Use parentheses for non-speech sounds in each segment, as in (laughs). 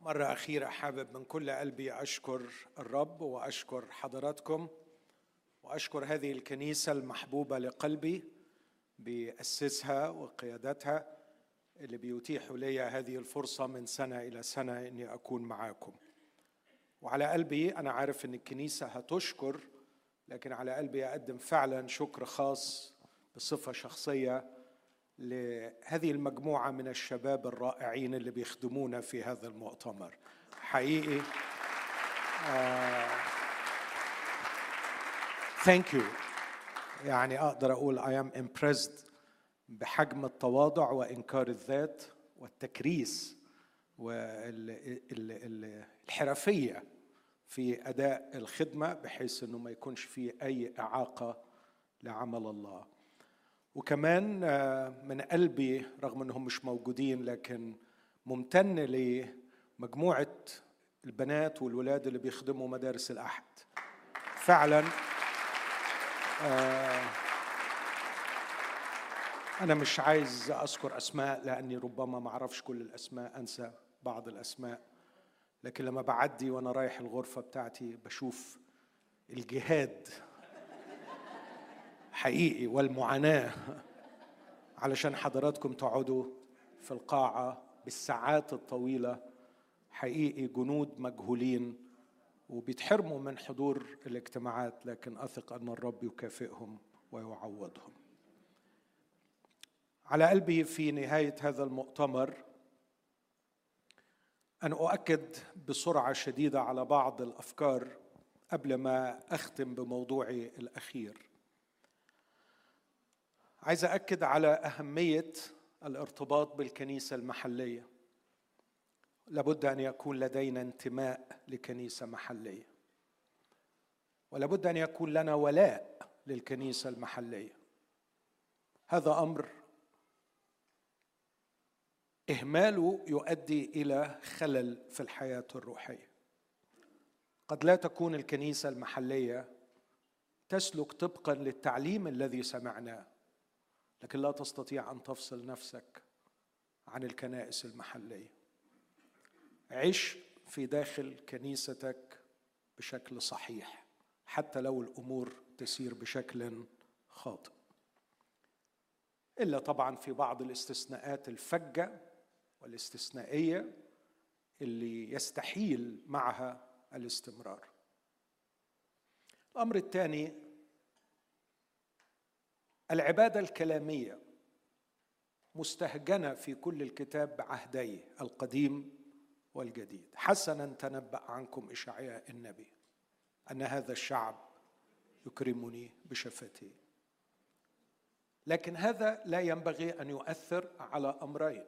مرة أخيرة حابب من كل قلبي أشكر الرب وأشكر حضراتكم وأشكر هذه الكنيسة المحبوبة لقلبي بأسسها وقيادتها اللي بيتيحوا لي هذه الفرصة من سنة إلى سنة إني أكون معاكم. وعلى قلبي أنا عارف إن الكنيسة هتشكر لكن على قلبي أقدم فعلا شكر خاص بصفة شخصية لهذه المجموعة من الشباب الرائعين اللي بيخدمونا في هذا المؤتمر. حقيقي ثانك uh, يو يعني أقدر أقول I am impressed بحجم التواضع وإنكار الذات والتكريس والحرفية في أداء الخدمة بحيث أنه ما يكونش فيه أي إعاقة لعمل الله. وكمان آه، من قلبي رغم إنهم مش موجودين لكن ممتن لمجموعة البنات والولاد اللي بيخدموا مدارس الأحد. فعلا آه، أنا مش عايز أذكر أسماء لأني ربما ما أعرفش كل الأسماء أنسى بعض الأسماء. لكن لما بعدي وأنا رايح الغرفة بتاعتي بشوف الجهاد حقيقي والمعاناة. (laughs) علشان حضراتكم تقعدوا في القاعة بالساعات الطويلة. حقيقي جنود مجهولين وبيتحرموا من حضور الاجتماعات لكن أثق أن الرب يكافئهم ويعوضهم. على قلبي في نهاية هذا المؤتمر أن أؤكد بسرعة شديدة على بعض الأفكار قبل ما أختم بموضوعي الأخير. عايز أكد على أهمية الارتباط بالكنيسة المحلية. لابد أن يكون لدينا انتماء لكنيسة محلية. ولابد أن يكون لنا ولاء للكنيسة المحلية. هذا أمر إهماله يؤدي إلى خلل في الحياة الروحية. قد لا تكون الكنيسة المحلية تسلك طبقا للتعليم الذي سمعناه. لكن لا تستطيع أن تفصل نفسك عن الكنائس المحلية. عش في داخل كنيستك بشكل صحيح حتى لو الأمور تسير بشكل خاطئ. إلا طبعا في بعض الاستثناءات الفجة والاستثنائية اللي يستحيل معها الاستمرار. الأمر الثاني العبادة الكلامية مستهجنة في كل الكتاب بعهديه القديم والجديد. حسنا تنبأ عنكم إشعياء النبي أن هذا الشعب يكرمني بشفتيه لكن هذا لا ينبغي أن يؤثر على أمرين.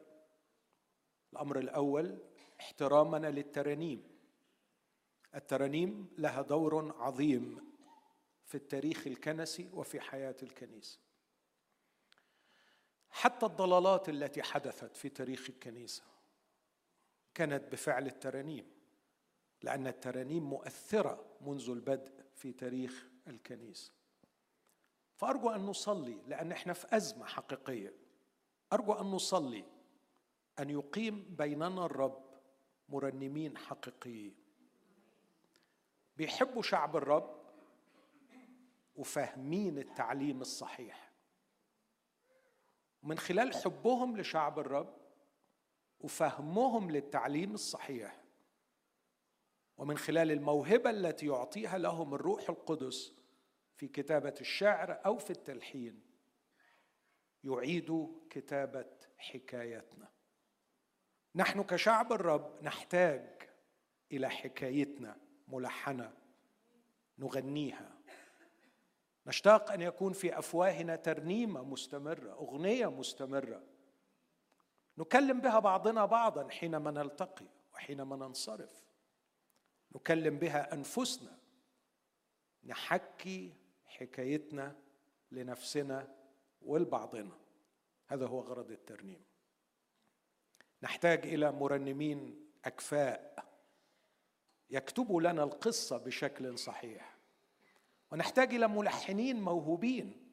الأمر الأول احترامنا للترانيم. الترانيم لها دور عظيم في التاريخ الكنسي وفي حياة الكنيسة. حتى الضلالات التي حدثت في تاريخ الكنيسة كانت بفعل الترانيم لأن الترانيم مؤثرة منذ البدء في تاريخ الكنيسة. فأرجو أن نصلي لأن إحنا في أزمة حقيقية. أرجو أن نصلي أن يقيم بيننا الرب مرنمين حقيقيين. بيحبوا شعب الرب وفاهمين التعليم الصحيح. من خلال حبهم لشعب الرب وفهمهم للتعليم الصحيح. ومن خلال الموهبة التي يعطيها لهم الروح القدس في كتابة الشعر أو في التلحين يعيدوا كتابة حكايتنا. نحن كشعب الرب نحتاج إلى حكايتنا ملحنة نغنيها. نشتاق أن يكون في أفواهنا ترنيمة مستمرة أغنية مستمرة. نكلم بها بعضنا بعضا حينما نلتقي وحينما ننصرف. نكلم بها أنفسنا. نحكي حكايتنا لنفسنا ولبعضنا. هذا هو غرض الترنيم. نحتاج إلى مرنمين أكفاء يكتبوا لنا القصة بشكل صحيح. ونحتاج إلى ملحنين موهوبين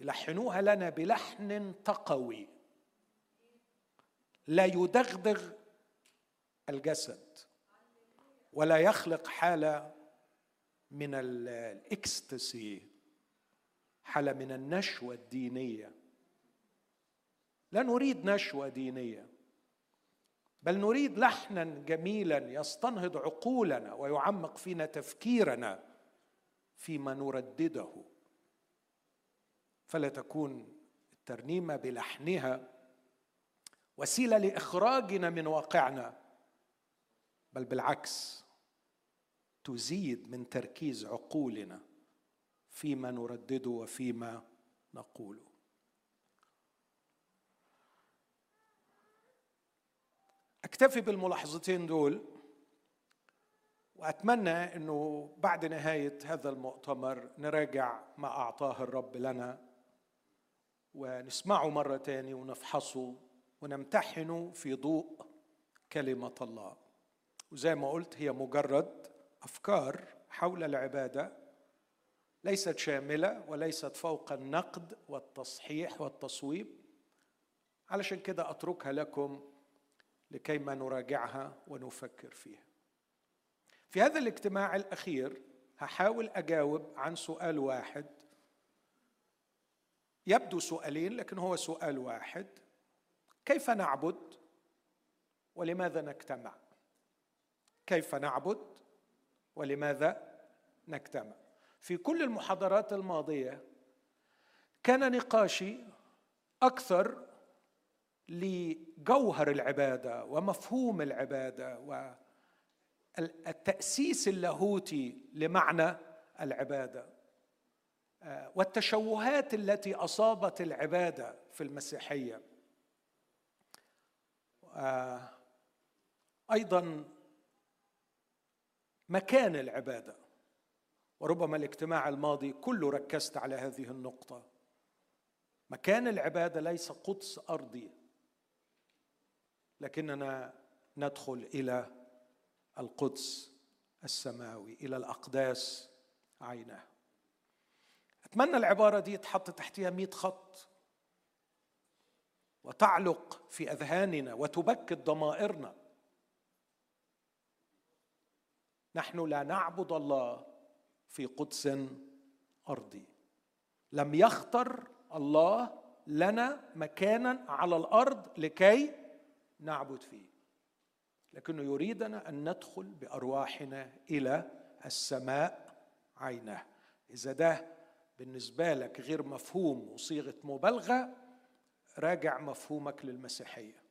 يلحنوها لنا بلحن تقوي. لا يدغدغ الجسد ولا يخلق حالة من الإكستسي حالة من النشوة الدينية. لا نريد نشوة دينية بل نريد لحنا جميلا يستنهض عقولنا ويعمق فينا تفكيرنا. فيما نردده. فلا تكون الترنيمة بلحنها وسيلة لإخراجنا من واقعنا بل بالعكس تزيد من تركيز عقولنا فيما نردده وفيما نقوله. أكتفي بالملاحظتين دول وأتمنى إنه بعد نهاية هذا المؤتمر نراجع ما أعطاه الرب لنا ونسمعه مرة تاني ونفحصه ونمتحنه في ضوء كلمة الله. وزي ما قلت هي مجرد أفكار حول العبادة ليست شاملة وليست فوق النقد والتصحيح والتصويب. علشان كده أتركها لكم لكي ما نراجعها ونفكر فيها. في هذا الاجتماع الأخير هحاول أجاوب عن سؤال واحد. يبدو سؤالين لكن هو سؤال واحد. كيف نعبد ولماذا نجتمع؟ كيف نعبد ولماذا نجتمع؟ في كل المحاضرات الماضية كان نقاشي أكثر لجوهر العبادة ومفهوم العبادة والتاسيس اللاهوتي لمعنى العبادة. آه، والتشوهات التي أصابت العبادة في المسيحية. آه، أيضا مكان العبادة. وربما الاجتماع الماضي كله ركزت على هذه النقطة. مكان العبادة ليس قدس أرضي. لكننا ندخل إلى القدس السماوي إلى الأقداس عينه أتمنى العبارة دي تحط تحتها مئة خط وتعلق في أذهاننا وتبكت ضمائرنا. نحن لا نعبد الله في قدس أرضي. لم يختر الله لنا مكانا على الأرض لكي نعبد فيه. لكنه يريدنا أن ندخل بأرواحنا إلى السماء عينه إذا ده بالنسبة لك غير مفهوم وصيغة مبالغة راجع مفهومك للمسيحية.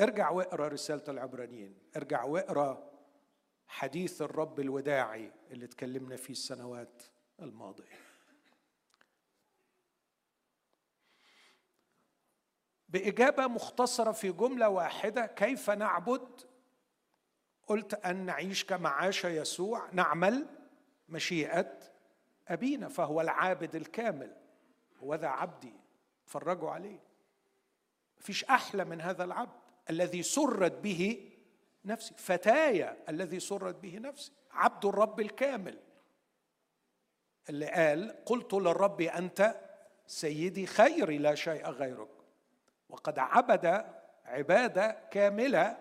ارجع واقرأ رسالة العبرانيين. ارجع واقرأ حديث الرب الوداعي اللي اتكلمنا فيه السنوات الماضية. بإجابة مختصرة في جملة واحدة كيف نعبد؟ قلت أن نعيش كما عاش يسوع نعمل مشيئة أبينا فهو العابد الكامل هو ذا عبدي اتفرجوا عليه. مفيش أحلى من هذا العبد الذي سرت به نفسي فتايا الذي سرت به نفسي عبد الرب الكامل. اللي قال قلت للرب أنت سيدي خيري لا شيء غيرك. وقد عبد عباده كامله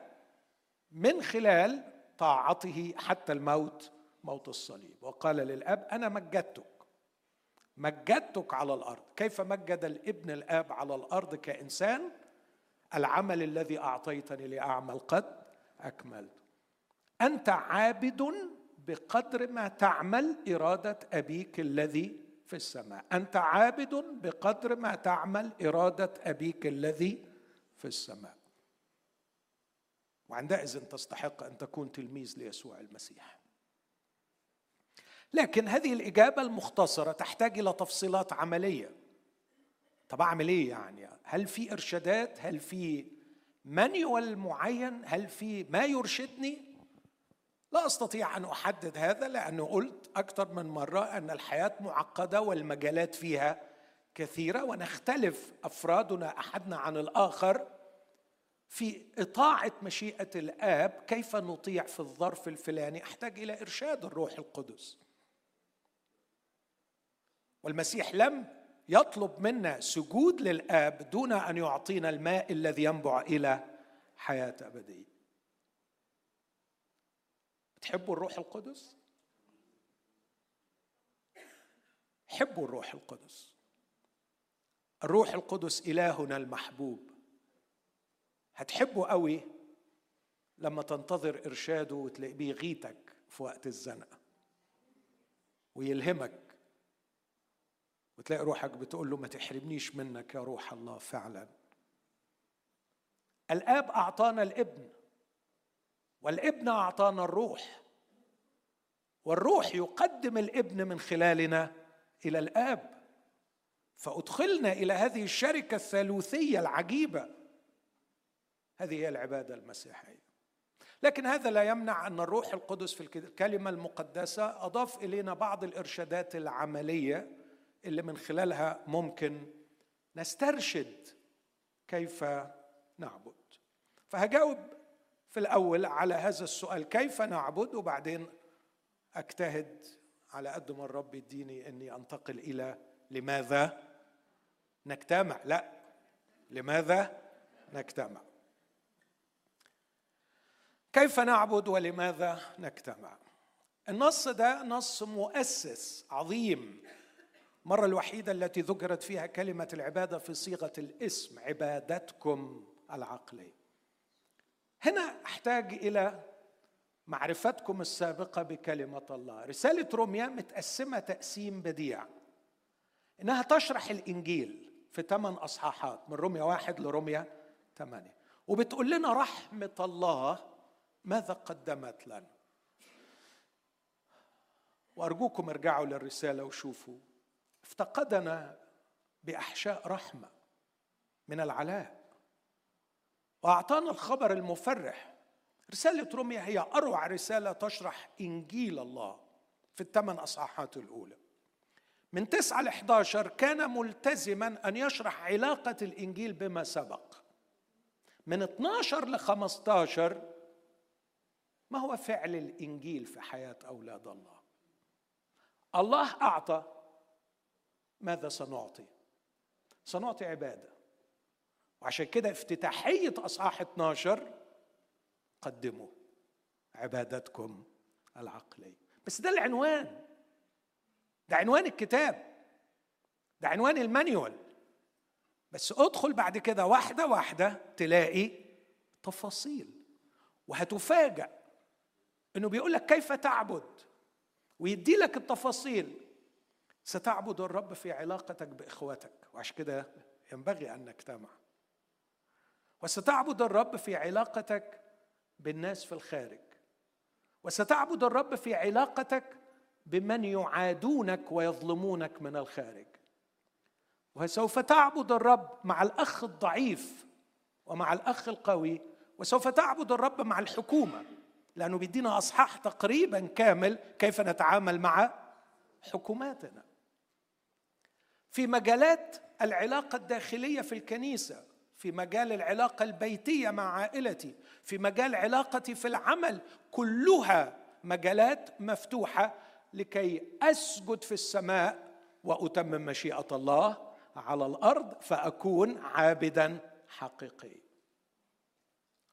من خلال طاعته حتى الموت موت الصليب. وقال للأب أنا مجدتك مجدتك على الأرض. كيف مجد الابن الآب على الأرض كإنسان؟ العمل الذي أعطيتني لأعمل قد أكملت. أنت عابد بقدر ما تعمل إرادة أبيك الذي في السماء. أنت عابد بقدر ما تعمل إرادة أبيك الذي في السماء. وعندئذ تستحق أن تكون تلميذ ليسوع المسيح. لكن هذه الإجابة المختصرة تحتاج إلى تفصيلات عملية. طب أعمل إيه يعني؟ هل في إرشادات؟ هل في مانيوال معين هل في ما يرشدني؟ لا أستطيع أن أحدد هذا لأنه قلت أكثر من مرة أن الحياة معقدة والمجالات فيها كثيرة ونختلف أفرادنا أحدنا عن الآخر في إطاعة مشيئة الآب كيف نطيع في الظرف الفلاني. أحتاج إلى إرشاد الروح القدس. والمسيح لم يطلب منا سجود للآب دون أن يعطينا الماء الذي ينبع إلى حياة أبدية. تحبوا الروح القدس؟ حبوا الروح القدس. الروح القدس إلهنا المحبوب. هتحبه قوي لما تنتظر إرشاده وتلاقيه بيغيتك في وقت الزنقة ويلهمك وتلاقي روحك بتقول له ما تحرمنيش منك يا روح الله فعلا. الآب أعطانا الابن. والابن أعطانا الروح. والروح يقدم الابن من خلالنا إلى الآب. فأدخلنا إلى هذه الشركة الثالوثية العجيبة. هذه هي العبادة المسيحية. لكن هذا لا يمنع أن الروح القدس في الكلمة المقدسة أضاف إلينا بعض الإرشادات العملية اللي من خلالها ممكن نسترشد كيف نعبد. فهجاوب في الأول على هذا السؤال كيف نعبد وبعدين أجتهد على قد ما الرب يديني إني أنتقل إلى لماذا نجتمع؟ لا. لماذا نجتمع؟ كيف نعبد ولماذا نجتمع؟ النص ده نص مؤسس عظيم. المرة الوحيدة التي ذكرت فيها كلمة العبادة في صيغة الاسم عبادتكم العقلية. هنا أحتاج إلى معرفتكم السابقة بكلمة الله. رسالة روميا متقسمة تقسيم بديع إنها تشرح الإنجيل في ثمان أصحاحات من روميا واحد لروميا ثمانية. وبتقول لنا رحمة الله ماذا قدمت لنا. وأرجوكم ارجعوا للرسالة وشوفوا. افتقدنا بأحشاء رحمة من العلاء. وأعطانا الخبر المفرح. رسالة روميا هي أروع رسالة تشرح إنجيل الله في الثمان أصحاحات الأولى. من 9 ل 11 كان ملتزما أن يشرح علاقة الإنجيل بما سبق. من 12 ل 15 ما هو فعل الإنجيل في حياة أولاد الله؟ الله أعطى ماذا سنعطي؟ سنعطي عبادة. وعشان كده افتتاحية أصحاح 12 قدموا عبادتكم العقلية. بس ده العنوان. ده عنوان الكتاب. ده عنوان المانيوال. بس ادخل بعد كده واحدة واحدة تلاقي تفاصيل. وهتفاجأ إنه بيقول لك كيف تعبد؟ ويدي لك التفاصيل. ستعبد الرب في علاقتك باخوتك وعشان كده ينبغي أن نجتمع. وستعبد الرب في علاقتك بالناس في الخارج. وستعبد الرب في علاقتك بمن يعادونك ويظلمونك من الخارج. وسوف تعبد الرب مع الأخ الضعيف ومع الأخ القوي. وسوف تعبد الرب مع الحكومة لأنه بيدينا أصحاح تقريبا كامل كيف نتعامل مع حكوماتنا. في مجالات العلاقة الداخلية في الكنيسة في مجال العلاقة البيتية مع عائلتي في مجال علاقتي في العمل كلها مجالات مفتوحة لكي أسجد في السماء وأتمم مشيئة الله على الأرض فأكون عابدا حقيقيا.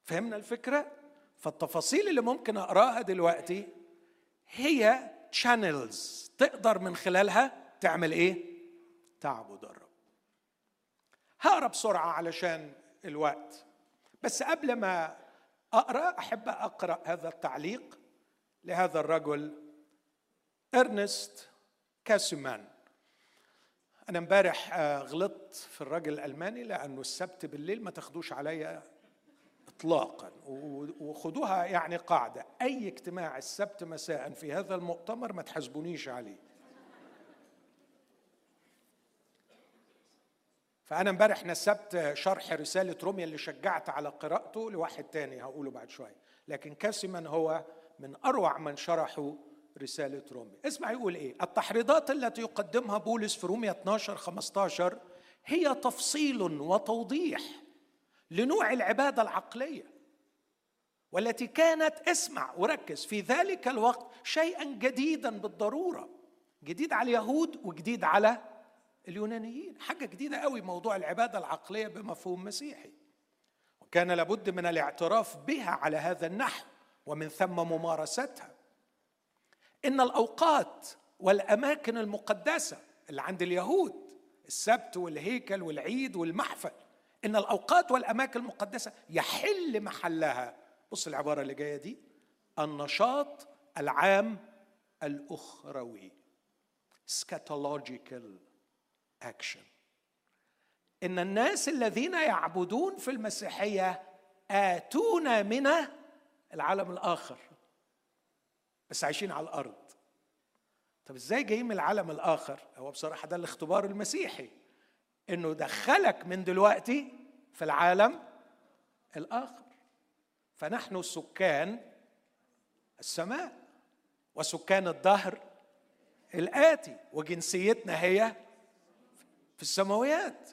فهمنا الفكرة؟ فالتفاصيل اللي ممكن أقراها دلوقتي هي channels. تقدر من خلالها تعمل إيه؟ تعبد الرب. هقرا بسرعة علشان الوقت. بس قبل ما أقرأ أحب أقرأ هذا التعليق لهذا الرجل إرنست كاسمان أنا امبارح آه، غلطت في الراجل الألماني لأنه السبت بالليل ما تاخدوش عليا اطلاقا. وخدوها يعني قاعدة. أي اجتماع السبت مساء في هذا المؤتمر ما تحاسبونيش عليه. فأنا امبارح نسبت شرح رسالة روميا اللي شجعت على قراءته لواحد تاني هقوله بعد شوية. لكن كاسمان هو من أروع من شرحوا رسالة روميا. اسمع يقول إيه؟ التحريضات التي يقدمها بولس في روميا 12 15 هي تفصيل وتوضيح لنوع العبادة العقلية والتي كانت اسمع وركز في ذلك الوقت شيئا جديدا بالضرورة. جديد على اليهود وجديد على اليونانيين. حاجة جديدة قوي موضوع العبادة العقلية بمفهوم مسيحي. وكان لابد من الاعتراف بها على هذا النحو ومن ثم ممارستها. إن الأوقات والأماكن المقدسة اللي عند اليهود السبت والهيكل والعيد والمحفل إن الأوقات والأماكن المقدسة يحل محلها. بص العبارة اللي جاية دي. النشاط العام الأخروي. Scatological action. إن الناس الذين يعبدون في المسيحية آتون من العالم الآخر بس عايشين على الأرض. طب إزاي جايين من العالم الآخر؟ هو بصراحة ده الاختبار المسيحي إنه دخلك من دلوقتي في العالم الآخر. فنحن سكان السماء وسكان الدهر الآتي وجنسيتنا هي في السماويات.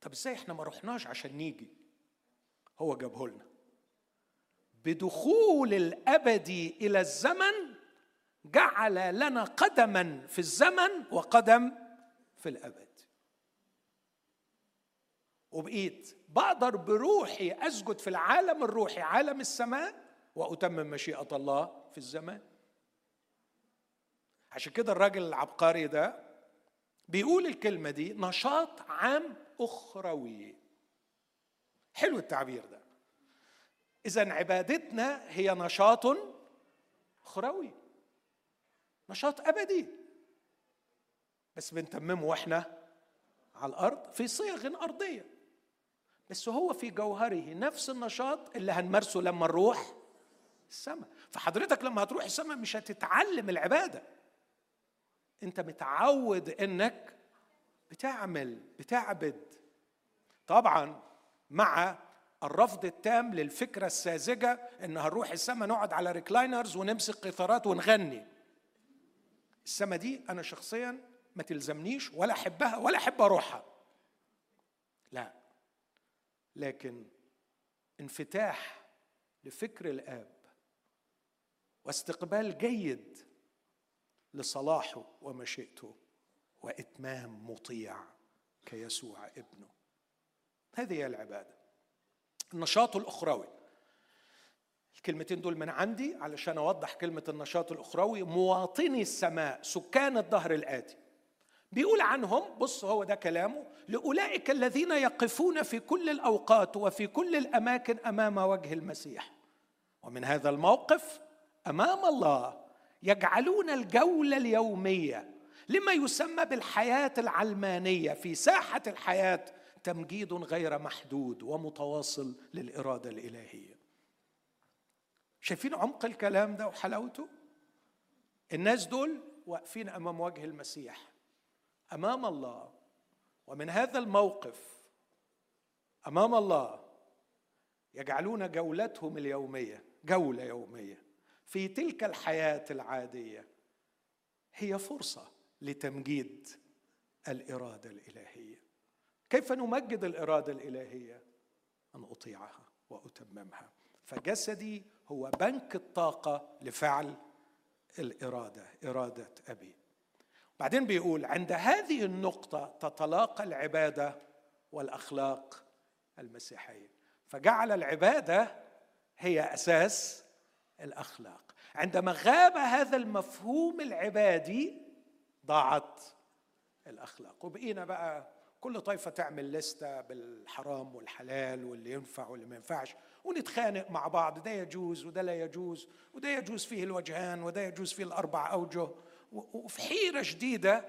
طب إزاي إحنا ما رحناش عشان نيجي؟ هو جابه لنا. بدخول الابدي إلى الزمن جعل لنا قدما في الزمن وقدم في الأبد. وبقيت بقدر بروحي أسجد في العالم الروحي عالم السماء وأتمم مشيئة الله في الزمان. عشان كده الراجل العبقري ده بيقول الكلمة دي نشاط عام أخروي. حلو التعبير ده. اذا عبادتنا هي نشاط أخروي. نشاط أبدي. بس بنتممه وإحنا على الأرض في صيغ أرضية. بس هو في جوهره نفس النشاط اللي هنمارسه لما نروح السماء. فحضرتك لما هتروح السماء مش هتتعلم العبادة. انت متعود انك بتعمل بتعبد. طبعا مع الرفض التام للفكرة الساذجة إن هنروح السماء نقعد على ريكلاينرز ونمسك قيثارات ونغني. السماء دي أنا شخصيا ما تلزمنيش ولا أحبها ولا أحب أروحها. لا. لكن انفتاح لفكر الآب واستقبال جيد لصلاحه ومشيئته وإتمام مطيع كيسوع ابنه. هذه هي العبادة. النشاط الأخروي. الكلمتين دول من عندي علشان أوضح كلمة النشاط الأخروي. مواطني السماء سكان الظهر الآتي. بيقول عنهم بص هو ده كلامه لأولئك الذين يقفون في كل الأوقات وفي كل الأماكن أمام وجه المسيح. ومن هذا الموقف أمام الله يجعلون الجوله اليومية لما يسمى بالحياة العلمانية في ساحة الحياة تمجيد غير محدود ومتواصل للإرادة الإلهية. شايفين عمق الكلام ده وحلاوته؟ الناس دول واقفين أمام وجه المسيح أمام الله. ومن هذا الموقف أمام الله يجعلون جولتهم اليومية جولة يومية. في تلك الحياة العادية هي فرصة لتمجيد الإرادة الإلهية. كيف نمجد الإرادة الإلهية؟ أن أطيعها وأتممها. فجسدي هو بنك الطاقة لفعل الإرادة إرادة أبي. بعدين بيقول عند هذه النقطة تتلاقى العبادة والأخلاق المسيحية. فجعل العبادة هي أساس الأخلاق. عندما غاب هذا المفهوم العبادي ضاعت الأخلاق. وبقينا بقى كل طائفة تعمل لستة بالحرام والحلال واللي ينفع واللي ما ينفعش ونتخانق مع بعض. ده يجوز وده لا يجوز وده يجوز فيه الوجهان وده يجوز فيه الأربع أوجه. وفي حيرة شديدة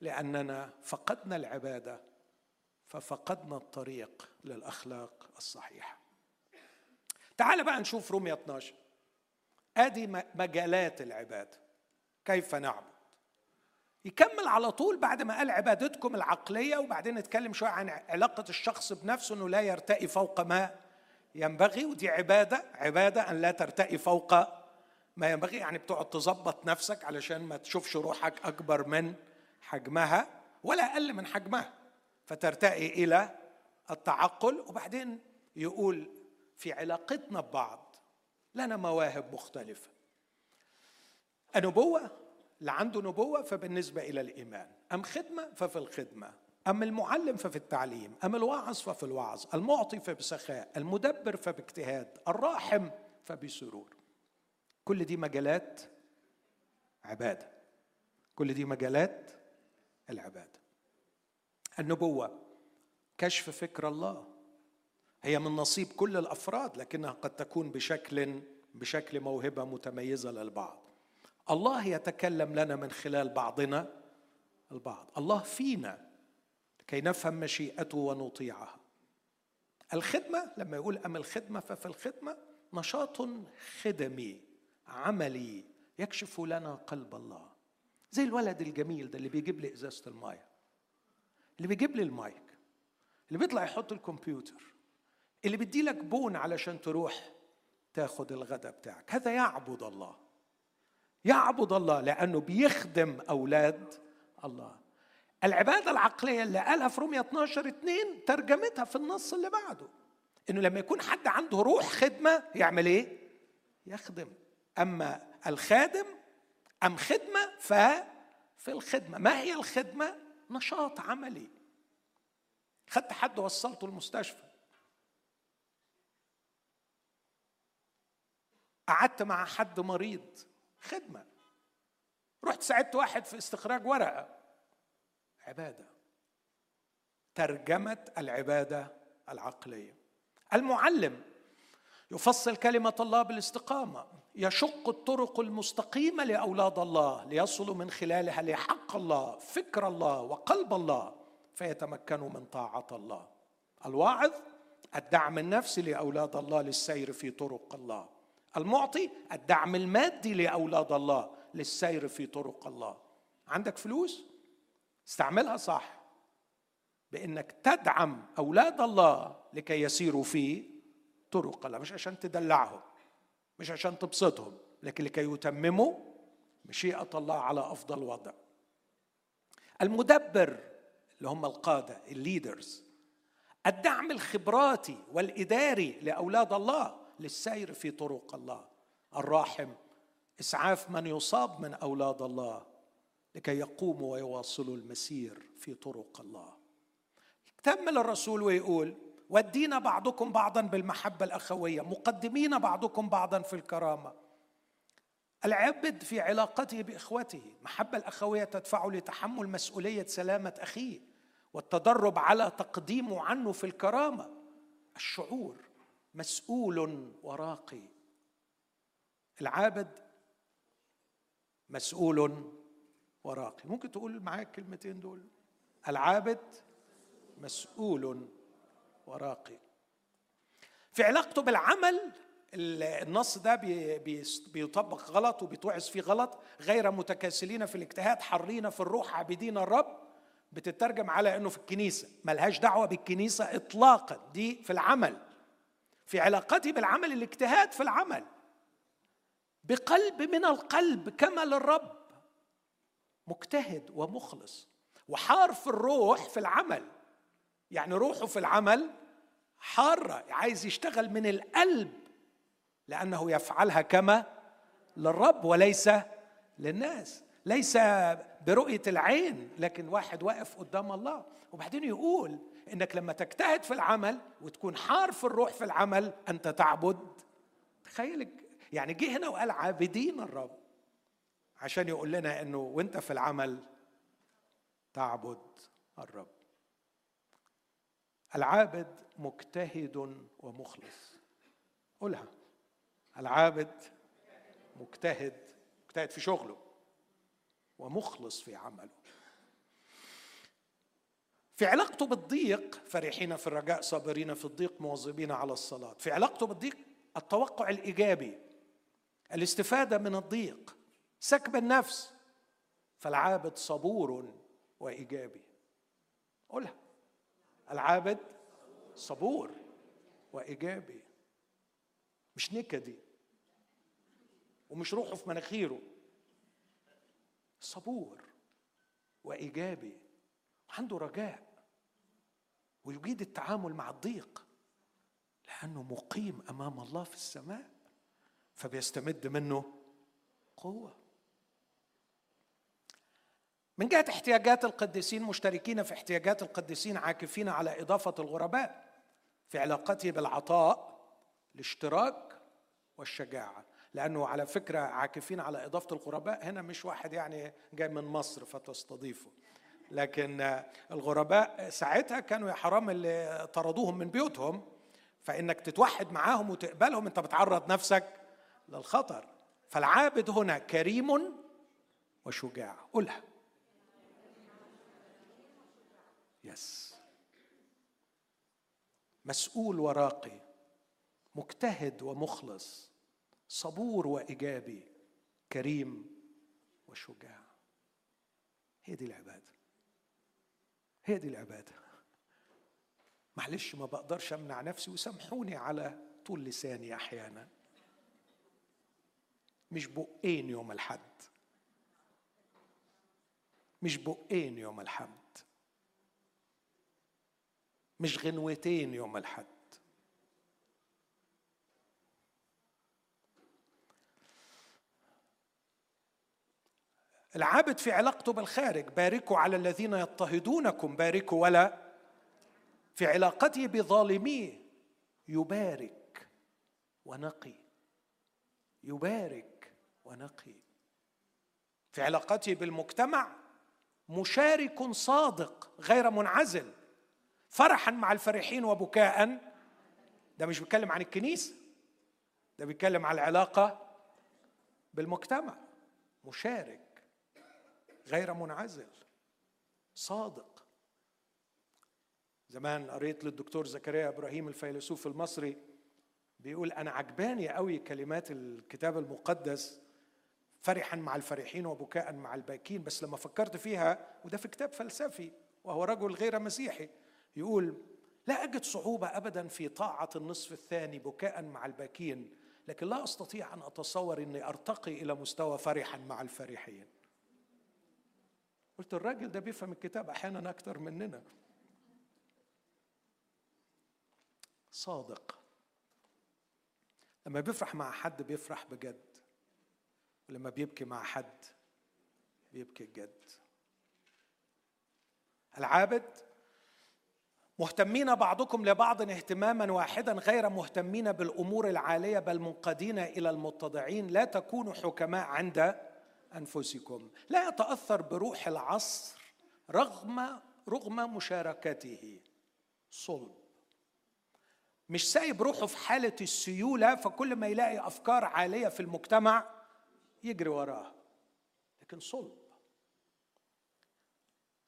لأننا فقدنا العبادة ففقدنا الطريق للأخلاق الصحيحة. تعال بقى نشوف رومية 12 أدي مجالات العبادة. كيف نعبد؟ يكمل على طول بعد ما قال عبادتكم العقلية وبعدين نتكلم شوية عن علاقة الشخص بنفسه إنه لا يرتقي فوق ما ينبغي. ودي عبادة عبادة أن لا ترتقي فوق ما ينبغي. يعني بتقعد تظبط نفسك علشان ما تشوفش روحك أكبر من حجمها ولا أقل من حجمها فترتقي إلى التعقل. وبعدين يقول في علاقتنا ببعض لنا مواهب مختلفة. النبوة اللي عنده نبوة فبالنسبة إلى الإيمان. أم خدمة؟ ففي الخدمة. أم المعلم؟ ففي التعليم. أم الواعظ ففي الوعظ. المعطي؟ فبسخاء. المدبر؟ فباجتهاد. الراحم؟ فبسرور. كل دي مجالات عبادة. كل دي مجالات العبادة. النبوة كشف فكر الله. هي من نصيب كل الأفراد لكنها قد تكون بشكل بشكل موهبة متميزة للبعض. الله يتكلم لنا من خلال بعضنا البعض. الله فينا كي نفهم مشيئته ونطيعها. الخدمة لما يقول أم الخدمة ففي الخدمة نشاط خدمي عملي يكشف لنا قلب الله. زي الولد الجميل ده اللي بيجيب لي إزازة المايه اللي بيجيب لي المايك. اللي بيطلع يحط الكمبيوتر. اللي بيدي لك بون علشان تروح تاخد الغداء بتاعك. هذا يعبد الله. يعبد الله لأنه بيخدم أولاد الله. العبادة العقلية اللي قالها في رومية 12 2 ترجمتها في النص اللي بعده. إنه لما يكون حد عنده روح خدمة يعمل إيه؟ يخدم. أما الخادم أم خدمة ف في الخدمة. ما هي الخدمة? نشاط عملي. خدت حد وصلته المستشفى. قعدت مع حد مريض. خدمة. رحت ساعدت واحد في استخراج ورقة. عبادة. ترجمة العبادة العقلية. المعلم يفصل كلمة الله بالاستقامة. يشق الطرق المستقيمة لأولاد الله ليصلوا من خلالها لحق الله فكر الله وقلب الله فيتمكنوا من طاعة الله. الواعظ الدعم النفسي لأولاد الله للسير في طرق الله. المعطي الدعم المادي لأولاد الله للسير في طرق الله. عندك فلوس؟ استعملها صح. بإنك تدعم أولاد الله لكي يسيروا في طرق الله. مش عشان تدلعهم مش عشان تبسطهم لكن لكي يتمموا مشيئة الله على أفضل وضع. المدبر اللي هم القادة الليدرز الدعم الخبراتي والإداري لأولاد الله. للسير في طرق الله. الراحم إسعاف من يصاب من أولاد الله لكي يقوموا ويواصلوا المسير في طرق الله. كمل الرسول ويقول ودينا بعضكم بعضا بالمحبة الأخوية مقدمين بعضكم بعضا في الكرامة. العبد في علاقته بإخوته محبة الأخوية تدفعه لتحمل مسؤولية سلامة أخيه والتدرب على تقديمه عنه في الكرامة. الشعور مسؤول وراقي. العابد مسؤول وراقي. ممكن تقول معايا الكلمتين دول؟ العابد مسؤول وراقي. في علاقته بالعمل النص ده بيطبق غلط وبيتوعظ فيه غلط. غير متكاسلين في الاجتهاد حرين في الروح عابدين الرب. بتترجم على إنه في الكنيسة. ملهاش دعوة بالكنيسة اطلاقا. دي في العمل. في علاقتي بالعمل الاجتهاد في العمل. بقلب من القلب كما للرب. مجتهد ومخلص. وحار في الروح في العمل. يعني روحه في العمل حارة عايز يشتغل من القلب. لأنه يفعلها كما للرب وليس للناس. ليس برؤية العين لكن واحد واقف قدام الله. وبعدين يقول إنك لما تجتهد في العمل وتكون حار في الروح في العمل أنت تعبد. تخيل يعني جه هنا وقال عابدين الرب. عشان يقول لنا إنه وأنت في العمل تعبد الرب. العابد مجتهد ومخلص. قولها. العابد مجتهد مجتهد في شغله ومخلص في عمله. في علاقته بالضيق فرحين في الرجاء صابرين في الضيق مواظبين على الصلاة. في علاقته بالضيق التوقع الإيجابي الاستفادة من الضيق سكب النفس. فالعابد صبور وإيجابي. قولها. العابد صبور وإيجابي. مش نكدي. ومش روحه في مناخيره. صبور وإيجابي. عنده رجاء ويجيد التعامل مع الضيق لأنه مقيم أمام الله في السماء فبيستمد منه قوة. من جهة احتياجات القديسين مشتركين في احتياجات القديسين عاكفين على إضافة الغرباء في علاقته بالعطاء الاشتراك والشجاعة. لأنه على فكرة عاكفين على إضافة الغرباء هنا مش واحد يعني جاي من مصر فتستضيفه. لكن الغرباء ساعتها كانوا يا حرام اللي طردوهم من بيوتهم فإنك تتوحد معاهم وتقبلهم أنت بتعرض نفسك للخطر. فالعابد هنا كريم وشجاع. قولها. يس مسؤول وراقي مجتهد ومخلص صبور وإيجابي كريم وشجاع. هي دي العبادة. هي دي العبادة. معلش ما بقدرش أمنع نفسي وسامحوني على طول لساني أحيانا. مش بقين يوم الحد. مش بقين يوم الحد مش غنوتين يوم الحد. العابد في علاقته بالخارج باركوا على الذين يضطهدونكم باركوا ولا؟ في علاقته بظالميه يبارك ونقي يبارك ونقي. في علاقته بالمجتمع مشارك صادق غير منعزل فرحا مع الفرحين وبكاء. ده مش بيتكلم عن الكنيسة ده بيتكلم عن العلاقة بالمجتمع. مشارك غير منعزل صادق. زمان قريت للدكتور زكريا إبراهيم الفيلسوف المصري بيقول أنا عجباني قوي كلمات الكتاب المقدس فرحا مع الفرحين وبكاء مع الباكين بس لما فكرت فيها وده في كتاب فلسفي وهو رجل غير مسيحي يقول لا أجد صعوبة ابدا في طاعة النصف الثاني بكاء مع الباكين لكن لا أستطيع أن أتصور إني أرتقي إلى مستوى فرحا مع الفرحين. قلت الراجل ده بيفهم الكتاب أحيانا أكثر مننا. صادق. لما بيفرح مع حد بيفرح بجد. ولما بيبكي مع حد بيبكي بجد العابد مهتمين بعضكم لبعض اهتماما واحدا غير مهتمين بالأمور العالية بل منقادين إلى المتضعين. لا تكونوا حكماء عند أنفسكم. لا يتأثر بروح العصر رغم رغم مشاركته. صلب. مش سايب روحه في حالة السيولة فكل ما يلاقي أفكار عالية في المجتمع يجري وراها لكن صلب.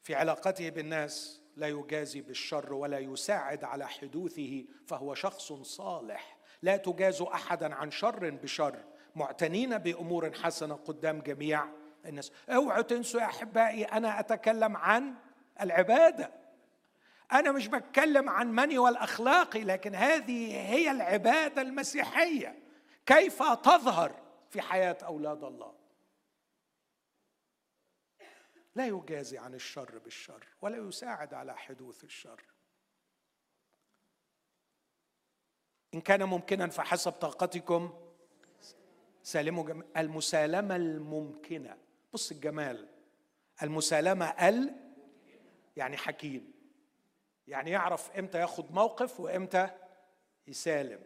في علاقته بالناس لا يجازي بالشر ولا يساعد على حدوثه فهو شخص صالح. لا تجاز أحدا عن شر بشر. معتنين بأمور حسنة قدام جميع الناس. اوعوا تنسوا يا أحبائي أنا أتكلم عن العبادة. أنا مش بتكلم عن مني والاخلاقي لكن هذه هي العبادة المسيحية. كيف تظهر في حياة أولاد الله؟ لا يجازي عن الشر بالشر ولا يساعد على حدوث الشر. إن كان ممكنا فحسب طاقتكم سالموا جم... المسالمة الممكنة. بص الجمال. المسالمة ال يعني حكيم. يعني يعرف إمتى ياخد موقف وإمتى يسالم.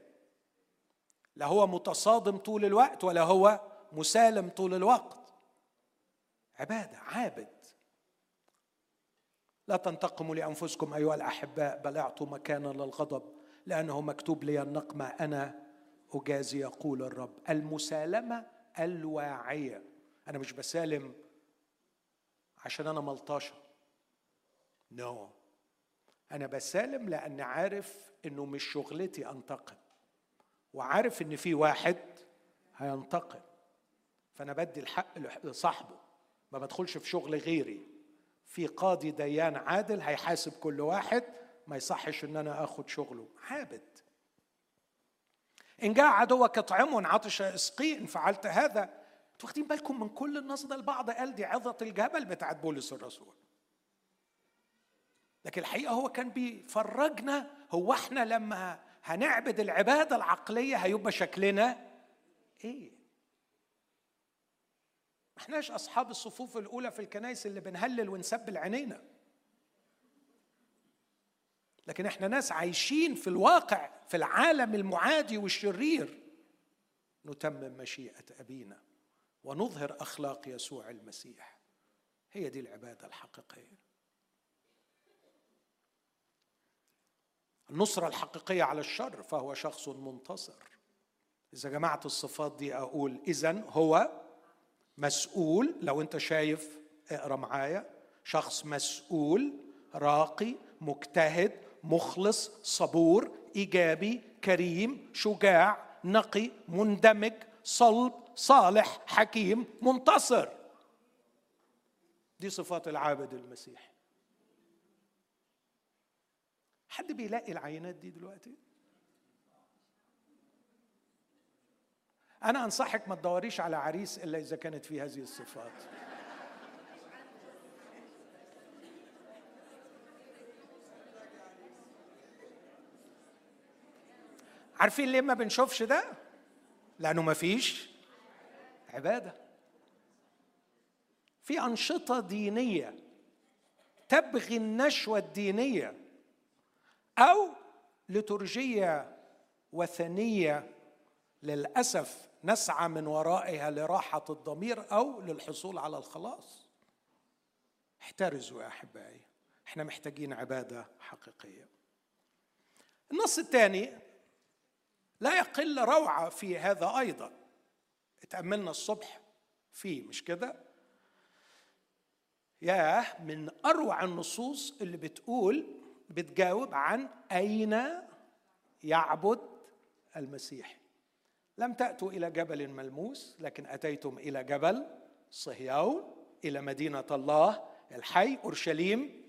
لا هو متصادم طول الوقت ولا هو مسالم طول الوقت. عبادة عابد. لا تنتقموا لأنفسكم أيها الأحباء. بل اعطوا مكانا للغضب. لأنه مكتوب لي النقمه أنا أجازي يقول الرب المسالمة الواعية. أنا مش بسالم عشان أنا ملطشة. نو no. أنا بسالم لأن عارف إنه مش شغلتي أنتقم. وعارف إن في واحد هينتقم. فأنا بدي الحق لصاحبه. ما بدخلش في شغل غيري. في قاضي ديان عادل هيحاسب كل واحد ما يصحش إن أنا آخد شغله. عابد. إن جاء عدوك اطعمه ان عطش اسقيه إن فعلت هذا. واخدين بالكم من كل النص ده؟ البعض قال دي عظة الجبل بتاعت بولس الرسول. لكن الحقيقة هو كان بيفرجنا هو إحنا لما هنعبد العبادة العقلية هيبقى شكلنا إيه؟ ما إحناش أصحاب الصفوف الأولى في الكنائس اللي بنهلل ونسبل عينينا. لكن إحنا ناس عايشين في الواقع في العالم المعادي والشرير. نتمم مشيئة أبينا ونظهر أخلاق يسوع المسيح. هي دي العبادة الحقيقية. النصرة الحقيقية على الشر فهو شخص منتصر. إذا جمعت الصفات دي أقول اذا هو مسؤول لو أنت شايف اقرأ معايا. شخص مسؤول راقي مجتهد مخلص صبور إيجابي كريم شجاع نقي مندمج صلب صالح حكيم منتصر. دي صفات العابد المسيحي حد بيلاقي العينات دي دلوقتي؟ أنا أنصحك ما تدوريش على عريس إلا إذا كانت في هذه الصفات. عارفين ليه ما بنشوفش ده؟ لأنه ما فيش عبادة. في أنشطة دينية تبغي النشوة الدينية أو لترجيه وثنية للأسف نسعى من ورائها لراحة الضمير أو للحصول على الخلاص. احترزوا يا أحبائي إحنا محتاجين عبادة حقيقية. النص الثاني لا يقل روعة في هذا أيضا. اتأملنا الصبح فيه مش كده؟ ياه من أروع النصوص اللي بتقول بتجاوب عن أين يعبد المسيح. لم تأتوا إلى جبل ملموس لكن أتيتم إلى جبل صهيون إلى مدينة الله الحي أورشليم.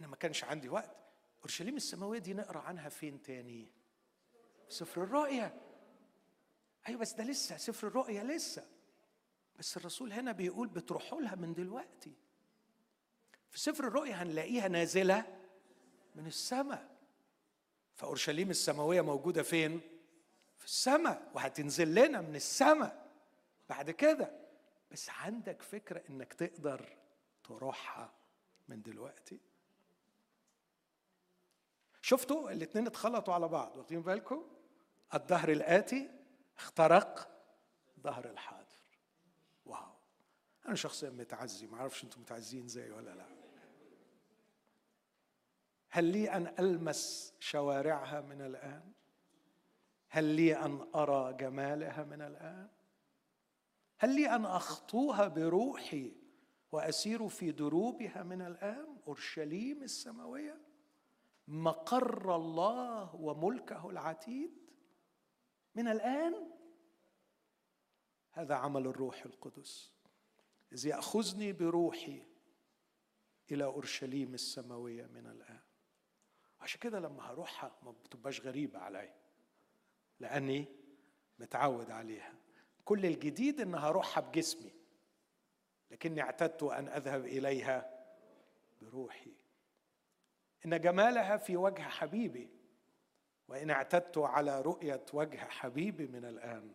أنا ما كانش عندي وقت. أورشليم السماوية دي نقرأ عنها فين تاني؟ سفر الرؤيا. أيوه بس ده لسه سفر الرؤيا لسه. بس الرسول هنا بيقول بتروحوا لها من دلوقتي. في سفر الرؤيا هنلاقيها نازلة من السماء. فأورشليم السماوية موجودة فين؟ في السماء وهتنزل لنا من السماء. بعد كده. بس عندك فكرة إنك تقدر تروحها من دلوقتي. شفتوا الاثنين اتخلطوا على بعض واخدين بالكم؟ الظهر الآتي اخترق ظهر الحاضر. واو. أنا شخصيا متعزي ما أعرفش أنتم متعزين زي ولا لا. هل لي أن ألمس شوارعها من الآن؟ هل لي أن أرى جمالها من الآن؟ هل لي أن أخطوها بروحي وأسير في دروبها من الآن؟ أورشليم السماوية. مقر الله وملكه العتيد. من الآن؟ هذا عمل الروح القدس. إذ يأخذني بروحي إلى أورشليم السماوية من الآن. عشان كده لما هروحها ما بتبقاش غريبة عليا لأني متعود عليها. كل الجديد إن هروحها بجسمي لكني اعتدت أن أذهب إليها بروحي. إن جمالها في وجه حبيبي وإن اعتدت على رؤية وجه حبيبي من الآن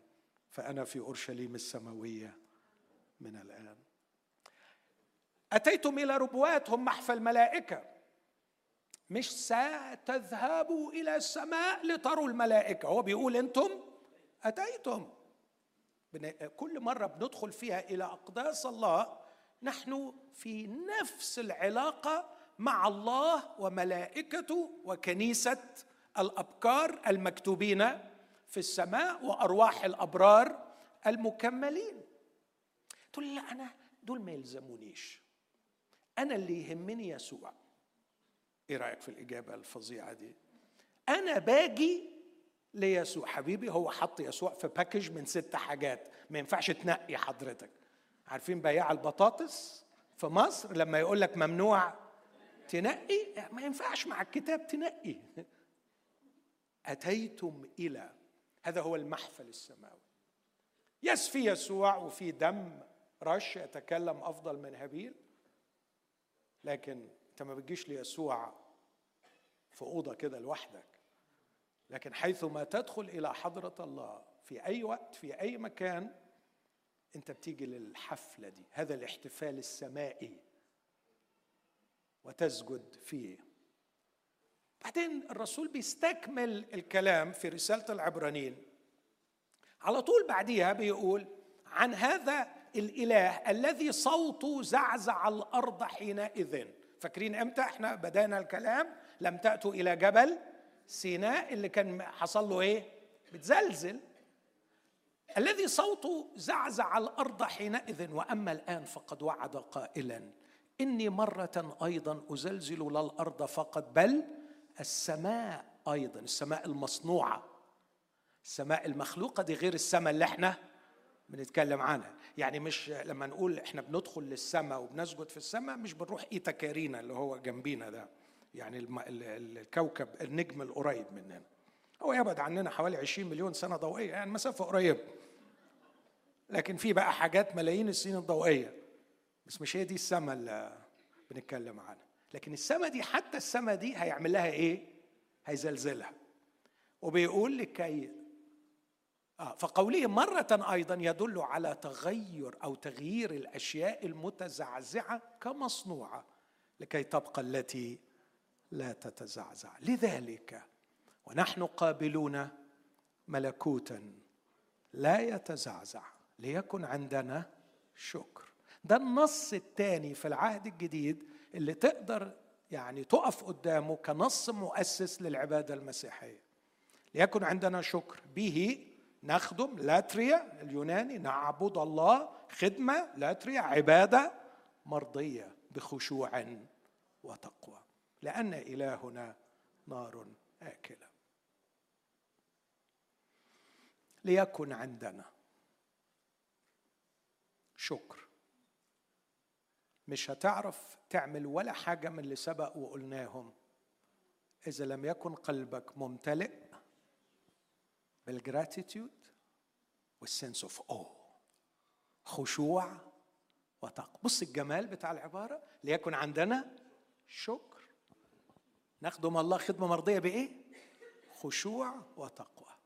فأنا في أورشليم السماوية من الآن. أتيتم إلى ربوات هم محفى الملائكة. مش ستذهبوا إلى السماء لتروا الملائكة. هو بيقول أنتم أتيتم. كل مرة بندخل فيها إلى أقداس الله نحن في نفس العلاقة مع الله وملائكته وكنيسة الأبكار المكتوبين في السماء وأرواح الأبرار المكملين. تقول لا أنا دول ما يلزمونيش. أنا اللي يهمني يسوع. إيه رأيك في الإجابة الفظيعة دي؟ أنا باجي ليسوع. حبيبي هو حط يسوع في باكج من ست حاجات. ما ينفعش تنقي حضرتك. عارفين بياع البطاطس في مصر لما يقول لك ممنوع تنقي؟ ما ينفعش مع الكتاب تنقي. أتيتم إلى هذا هو المحفل السماوي. يس في يسوع وفي دم رش يتكلم أفضل من هابيل لكن أنت ما بتجيش ليسوع في أوضة كده لوحدك. لكن حيثما تدخل إلى حضرة الله في أي وقت في أي مكان أنت بتيجي للحفلة دي. هذا الاحتفال السمائي وتسجد فيه. بعدين الرسول بيستكمل الكلام في رسالة العبرانيين. على طول بعديها بيقول عن هذا الإله الذي صوته زعزع الأرض حينئذ. فاكرين إمتى إحنا بدأنا الكلام؟ لم تأتوا إلى جبل سيناء اللي كان حصل له إيه؟ بتزلزل. الذي صوته زعزع الأرض حينئذ وأما الآن فقد وعد قائلا إني مرة أيضا أزلزل لا الأرض فقط بل السماء أيضا السماء المصنوعة. السماء المخلوقة دي غير السماء اللي إحنا بنتكلم عنها. يعني مش لما نقول إحنا بندخل للسماء وبنسجد في السماء مش بنروح ايتا كارينا اللي هو جنبينا ده. يعني الكوكب النجم القريب مننا هو يبعد عننا حوالي 20 مليون سنة ضوئية يعني مسافة قريبة. لكن في بقى حاجات ملايين السنين الضوئية. بس مش هي دي السماء اللي بنتكلم عنها. لكن السماء دي حتى السماء دي هيعمل لها إيه؟ هيزلزلها. وبيقول لكي آه فقوله مرة أيضا يدل على تغير أو تغيير الأشياء المتزعزعة كمصنوعة لكي تبقى التي لا تتزعزع. لذلك ونحن قابلون ملكوتا لا يتزعزع ليكن عندنا شكر. ده النص الثاني في العهد الجديد اللي تقدر يعني تقف قدامه كنص مؤسس للعبادة المسيحية. ليكن عندنا شكر. به نخدم لاتريا اليوناني. نعبد الله خدمة لاتريا عبادة مرضية بخشوع وتقوى. لأن إلهنا نار آكلة. ليكن عندنا شكر. مش هتعرف تعمل ولا حاجة من اللي سبق وقلناهم. إذا لم يكن قلبك ممتلئ بالجراتيتيود والسنس اوف أو خشوع وتقوى بص الجمال بتاع العبارة ليكن عندنا شكر. نخدم الله خدمة مرضية بإيه؟ خشوع وتقوى.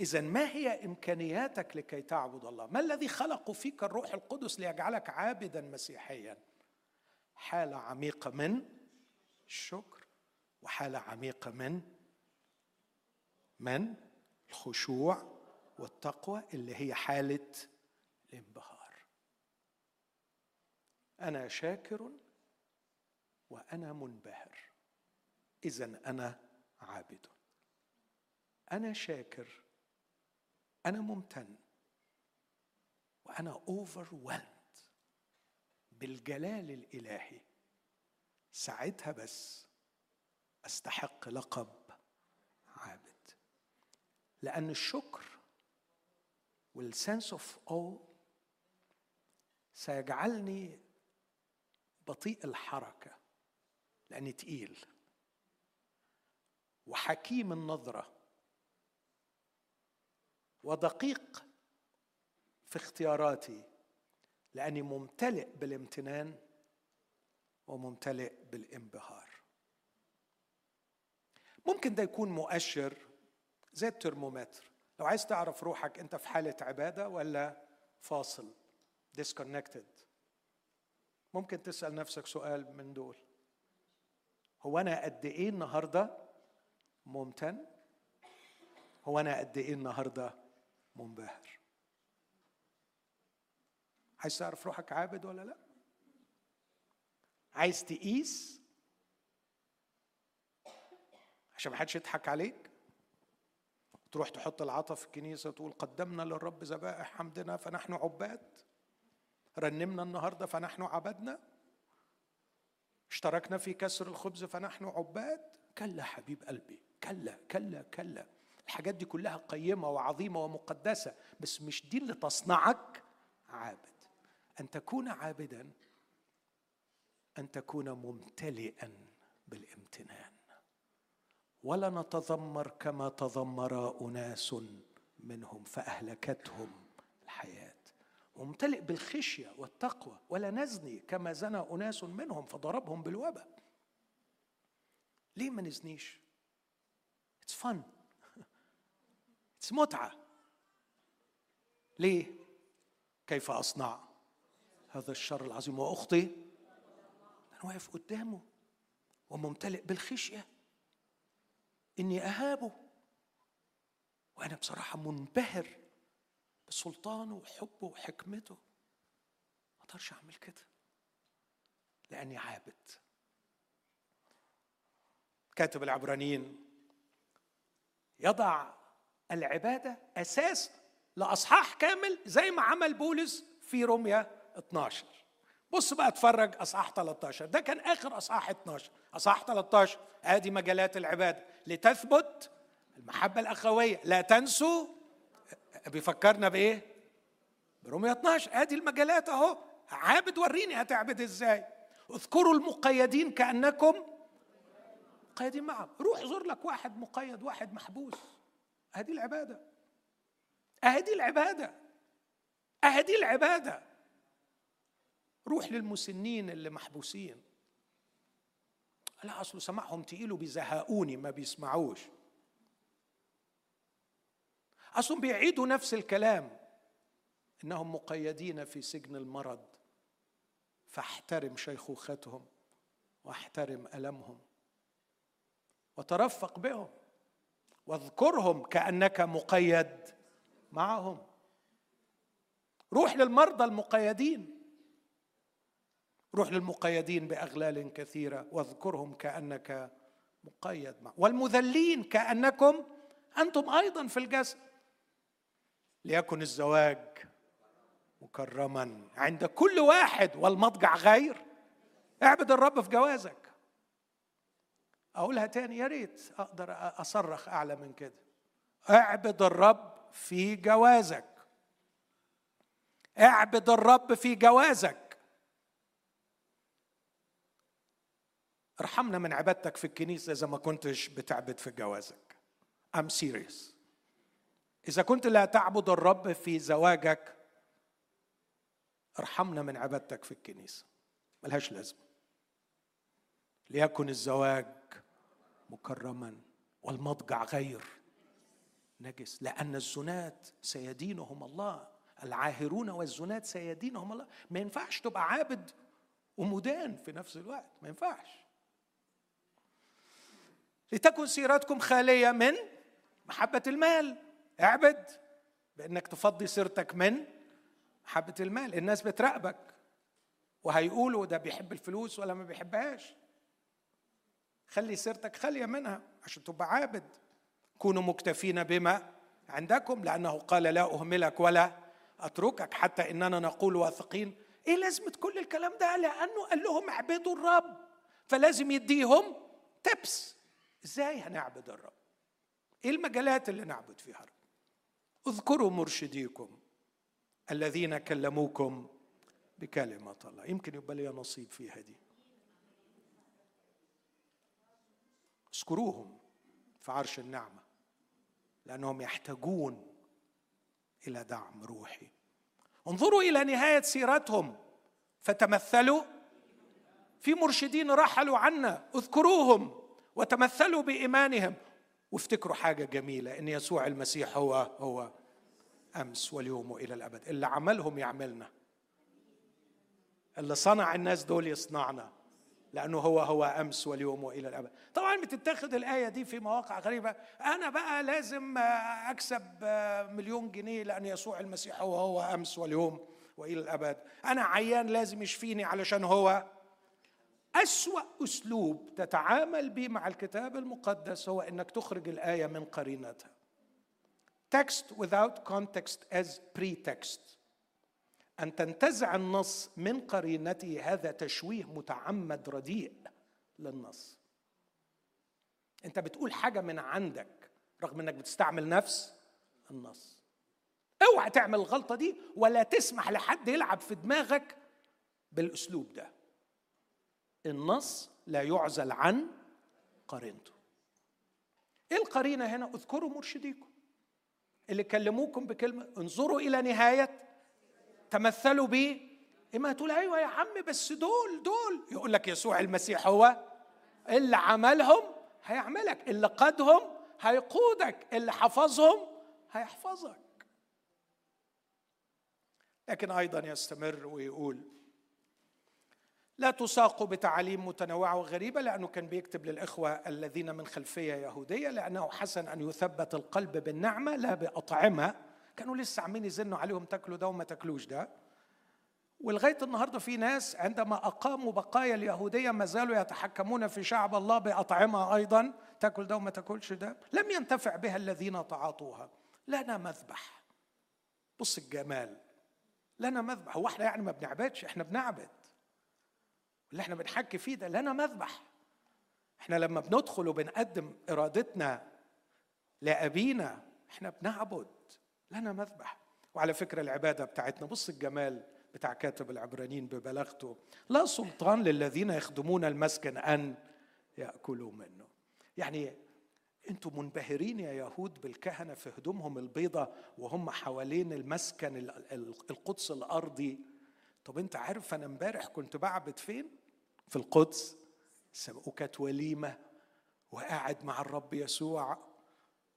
إذا ما هي إمكانياتك لكي تعبد الله؟ ما الذي خلق فيك الروح القدس ليجعلك عابدا مسيحيا؟ حالة عميقة من الشكر وحالة عميقة من من الخشوع والتقوى اللي هي حالة الانبهار أنا شاكر وأنا منبهر إذا أنا عابد أنا شاكر أنا ممتن وأنا overwhelmed بالجلال الإلهي. ساعتها بس أستحق لقب عابد. لأن الشكر والسنس اوف أو سيجعلني بطيء الحركة لأني تقيل. وحكيم النظرة ودقيق في اختياراتي لأني ممتلئ بالامتنان وممتلئ بالانبهار. ممكن ده يكون مؤشر زي الترمومتر. لو عايز تعرف روحك أنت في حالة عبادة ولا فاصل؟ disconnected. ممكن تسأل نفسك سؤال من دول. هو أنا قد إيه النهارده ممتن؟ هو أنا قد إيه النهارده منبهر. عايز تعرف روحك عابد ولا لا؟ عايز تقيس؟ عشان ما حدش يضحك عليك؟ تروح تحط العطا في الكنيسة تقول قدمنا للرب ذبائح حمدنا فنحن عباد. رنمنا النهاردة فنحن عبدنا. اشتركنا في كسر الخبز فنحن عباد. كلا حبيب قلبي كلا كلا كلا. الحاجات دي كلها قيمة وعظيمة ومقدسة بس مش دي اللي تصنعك عابد. أن تكون عابدا أن تكون ممتلئا بالامتنان. ولا نتذمر كما تذمر أناس منهم فأهلكتهم الحياة. وممتلئ بالخشية والتقوى ولا نزني كما زنى أناس منهم فضربهم بالوباء. ليه ما نزنيش؟ It's fun. متعة. ليه؟ كيف أصنع هذا الشر العظيم؟ وأخطي. أنا واقف قدامه وممتلئ بالخشية. إني أهابه. وأنا بصراحة منبهر بسلطانه وحبه وحكمته. ما أقدرش أعمل كده. لأني عابد. كاتب العبرانيين يضع العبادة أساس لأصحاح كامل زي ما عمل بولس في روميا 12 بص بقى اتفرج أصحاح 13 ده كان آخر أصحاح 12 أصحاح 13 ادي مجالات العبادة. لتثبت المحبة الأخوية. لا تنسوا بيفكرنا بإيه؟ برومية 12 ادي المجالات أهو. عابد وريني هتعبد إزاي. اذكروا المقيدين كأنكم مقيدين معهم. روح زور لك واحد مقيد واحد محبوس. هذه العبادة. أهدي العبادة. أهدي العبادة. روح للمسنين اللي محبوسين. لا اصله سمعهم تقيل وبيزهقوني ما بيسمعوش. اصلهم بيعيدوا نفس الكلام. إنهم مقيدين في سجن المرض. فاحترم شيخوختهم واحترم ألمهم. وترفق بهم. واذكرهم كأنك مقيد معهم. روح للمرضى المقيدين. روح للمقيدين بأغلال كثيرة. واذكرهم كأنك مقيد معه والمذلين كأنكم أنتم أيضا في الجسد. ليكن الزواج مكرما عند كل واحد والمضجع غير. اعبد الرب في جوازك. أقولها تاني يا ريت أقدر أصرخ أعلى من كده. اعبد الرب في جوازك. اعبد الرب في جوازك. ارحمنا من عبادتك في الكنيسة إذا ما كنتش بتعبد في جوازك. I'm serious. إذا كنت لا تعبد الرب في زواجك ارحمنا من عبادتك في الكنيسة. ملهاش لازمة. ليكن الزواج مكرما والمضجع غير. نجس. لأن الزنات سيدينهم الله. العاهرون والزنات سيدينهم الله. ما ينفعش تبقى عابد ومدان في نفس الوقت. ما ينفعش. لتكن سيرتكم خالية من محبة المال. اعبد بأنك تفضي سيرتك من محبة المال. الناس بتراقبك. وهيقولوا ده بيحب الفلوس ولا ما بيحبهاش. خلي سيرتك خالية منها عشان تبقى عابد. كونوا مكتفين بما عندكم لأنه قال لا أهملك ولا أتركك حتى إننا نقول واثقين. إيه لازمة كل الكلام ده؟ لأنه قال لهم اعبدوا الرب فلازم يديهم تبس إزاي هنعبد الرب؟ إيه المجالات اللي نعبد فيها الرب؟ اذكروا مرشديكم الذين كلموكم بكلمة الله. يمكن يبقى لي نصيب فيها دي اذكروهم في عرش النعمة لأنهم يحتاجون إلى دعم روحي. انظروا إلى نهاية سيرتهم. فتمثلوا في مرشدين رحلوا عنا اذكروهم وتمثلوا بإيمانهم. وافتكروا حاجة جميلة إن يسوع المسيح هو هو أمس واليوم والى الأبد. اللي عملهم يعملنا. اللي صنع الناس دول يصنعنا. لأنه هو هو أمس واليوم وإلى الأبد. طبعا بتتاخد الآية دي في مواقع غريبة. أنا بقى لازم أكسب مليون جنيه لأن يسوع المسيح هو هو أمس واليوم وإلى الأبد. أنا عيان لازم يشفيني علشان هو. أسوأ أسلوب تتعامل به مع الكتاب المقدس هو أنك تخرج الآية من قرينتها. Text without context as pretext. أن تنتزع النص من قرينته هذا تشويه متعمد رديء للنص. أنت بتقول حاجة من عندك رغم أنك بتستعمل نفس النص. أوعى تعمل الغلطة دي ولا تسمح لحد يلعب في دماغك بالأسلوب ده. النص لا يعزل عن قرينته. إيه القرينة هنا؟ اذكروا مرشديكم اللي كلموكم بكلمة انظروا إلى نهاية تمثلوا بيه؟ إما تقول أيوه يا عم بس دول دول. يقول لك يسوع المسيح هو. اللي عملهم هيعملك اللي قادهم هيقودك اللي حفظهم هيحفظك. لكن أيضا يستمر ويقول لا تساقوا بتعاليم متنوعة وغريبة لأنه كان بيكتب للإخوة الذين من خلفية يهودية لأنه حسن أن يثبت القلب بالنعمة لا بأطعمة. كانوا لسه عاملين يزنوا عليهم تاكلوا ده وما تاكلوش ده. ولغاية النهارده في ناس عندما أقاموا بقايا اليهودية ما زالوا يتحكمون في شعب الله بأطعمة أيضا تاكل ده وما تاكلش ده. لم ينتفع بها الذين تعاطوها. لنا مذبح. بص الجمال. لنا مذبح. هو إحنا يعني ما بنعبدش؟ إحنا بنعبد. اللي إحنا بنحكي فيه ده لنا مذبح. إحنا لما بندخل وبنقدم إرادتنا لأبينا إحنا بنعبد. لنا مذبح. وعلى فكرة العبادة بتاعتنا بص الجمال بتاع كاتب العبرانيين ببلاغته. لا سلطان للذين يخدمون المسكن أن يأكلوا منه. يعني أنتم منبهرين يا يهود بالكهنة في هدومهم البيضة وهم حوالين المسكن القدس الأرضي. طب انت عارف أنا امبارح كنت بعبد فين؟ في القدس. وكانت وليمة. وقاعد مع الرب يسوع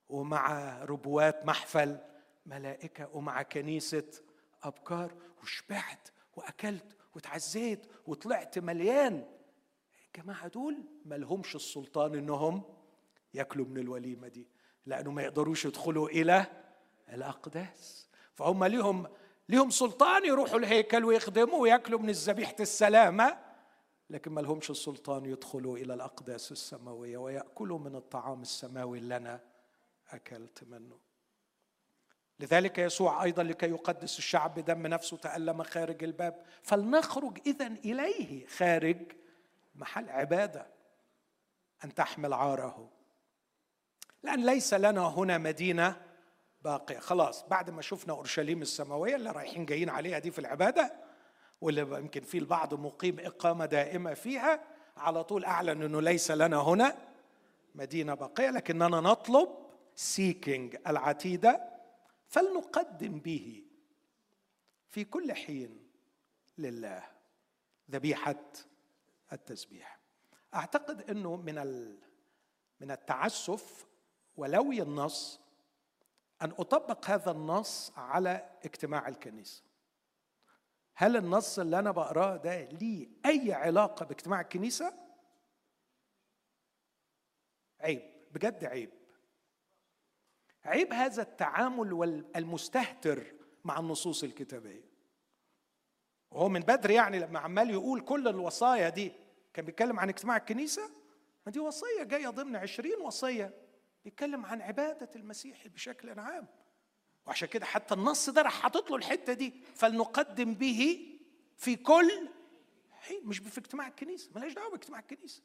ومع ربوات محفل. ملائكة ومع كنيسة أبكار وشبعت وأكلت وتعزيت وطلعت مليان. الجماعة دول ما لهمش السلطان إنهم ياكلوا من الوليمة دي لأنه ما يقدروش يدخلوا إلى الأقداس. فهم ليهم ليهم سلطان يروحوا الهيكل ويخدموا وياكلوا من ذبيحه السلامة لكن ما لهمش السلطان يدخلوا إلى الأقداس السماوية ويأكلوا من الطعام السماوي اللي أنا أكلت منه. لذلك يسوع أيضا لكي يقدس الشعب بدم نفسه تألم خارج الباب. فلنخرج اذا إليه خارج محل عبادة أن تحمل عاره. لأن ليس لنا هنا مدينة باقية. خلاص بعد ما شفنا أورشليم السماوية اللي رايحين جايين عليها دي في العبادة واللي يمكن في البعض مقيم إقامة دائمة فيها على طول أعلن إنه ليس لنا هنا مدينة باقية. لكننا نطلب سيكينج العتيدة فلنقدم به في كل حين لله. ذبيحة التسبيح. أعتقد إنه من من التعسف ولوي النص أن أطبق هذا النص على اجتماع الكنيسة. هل النص اللي أنا بقراه ده ليه أي علاقة باجتماع الكنيسة؟ عيب بجد عيب. عيب هذا التعامل المستهتر مع النصوص الكتابية. وهو من بدري يعني لما عمال يقول كل الوصايا دي كان بيتكلم عن اجتماع الكنيسة؟ ما دي وصية جاية ضمن عشرين وصية. بيتكلم عن عبادة المسيح بشكل عام. وعشان كده حتى النص ده راح حاطط له الحتة دي. فلنقدم به في كل حين. مش في اجتماع الكنيسة. ملهاش دعوة باجتماع الكنيسة.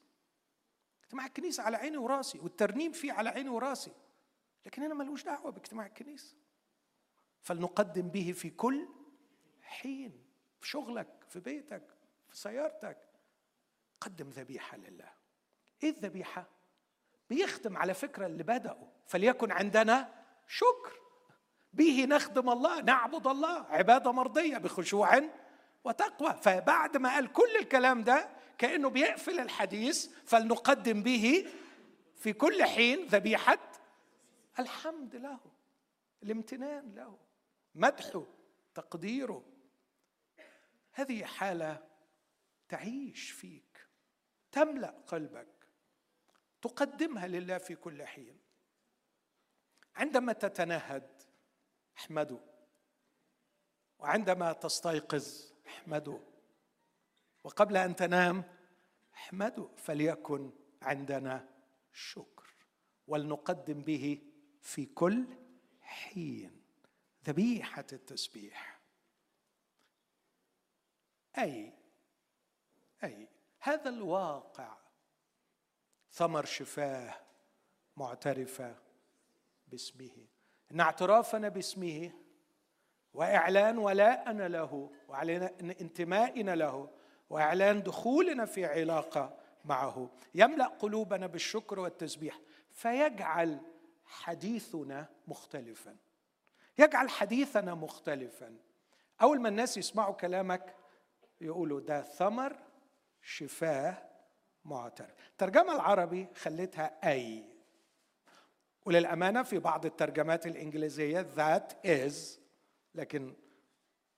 اجتماع الكنيسة على عيني وراسي والترنيم فيه على عيني وراسي. لكن هنا ملوش دعوة باجتماع الكنيسة. فلنقدم به في كل حين في شغلك في بيتك في سيارتك. قدم ذبيحة لله. إيه الذبيحة؟ بيختم على فكرة اللي بداوا فليكن عندنا شكر. به نخدم الله نعبد الله عبادة مرضية بخشوع وتقوى. فبعد ما قال كل الكلام ده كأنه بيقفل الحديث فلنقدم به في كل حين ذبيحة الحمد له الامتنان له مدحه تقديره. هذه حالة تعيش فيك تملأ قلبك تقدمها لله في كل حين. عندما تتنهد احمده. وعندما تستيقظ احمده. وقبل أن تنام احمده. فليكن عندنا شكر ولنقدم به في كل حين. ذبيحة التسبيح. أي أي. هذا الواقع. ثمر شفاه معترفة باسمه. إن اعترافنا باسمه وإعلان ولاءنا له واعلان انتمائنا له وإعلان دخولنا في علاقة معه. يملأ قلوبنا بالشكر والتسبيح فيجعل حديثنا مختلفا. يجعل حديثنا مختلفا. أول ما الناس يسمعوا كلامك يقولوا ده ثمر شفاه معترف الترجمه العربي خليتها أي. وللأمانة في بعض الترجمات الإنجليزية that is لكن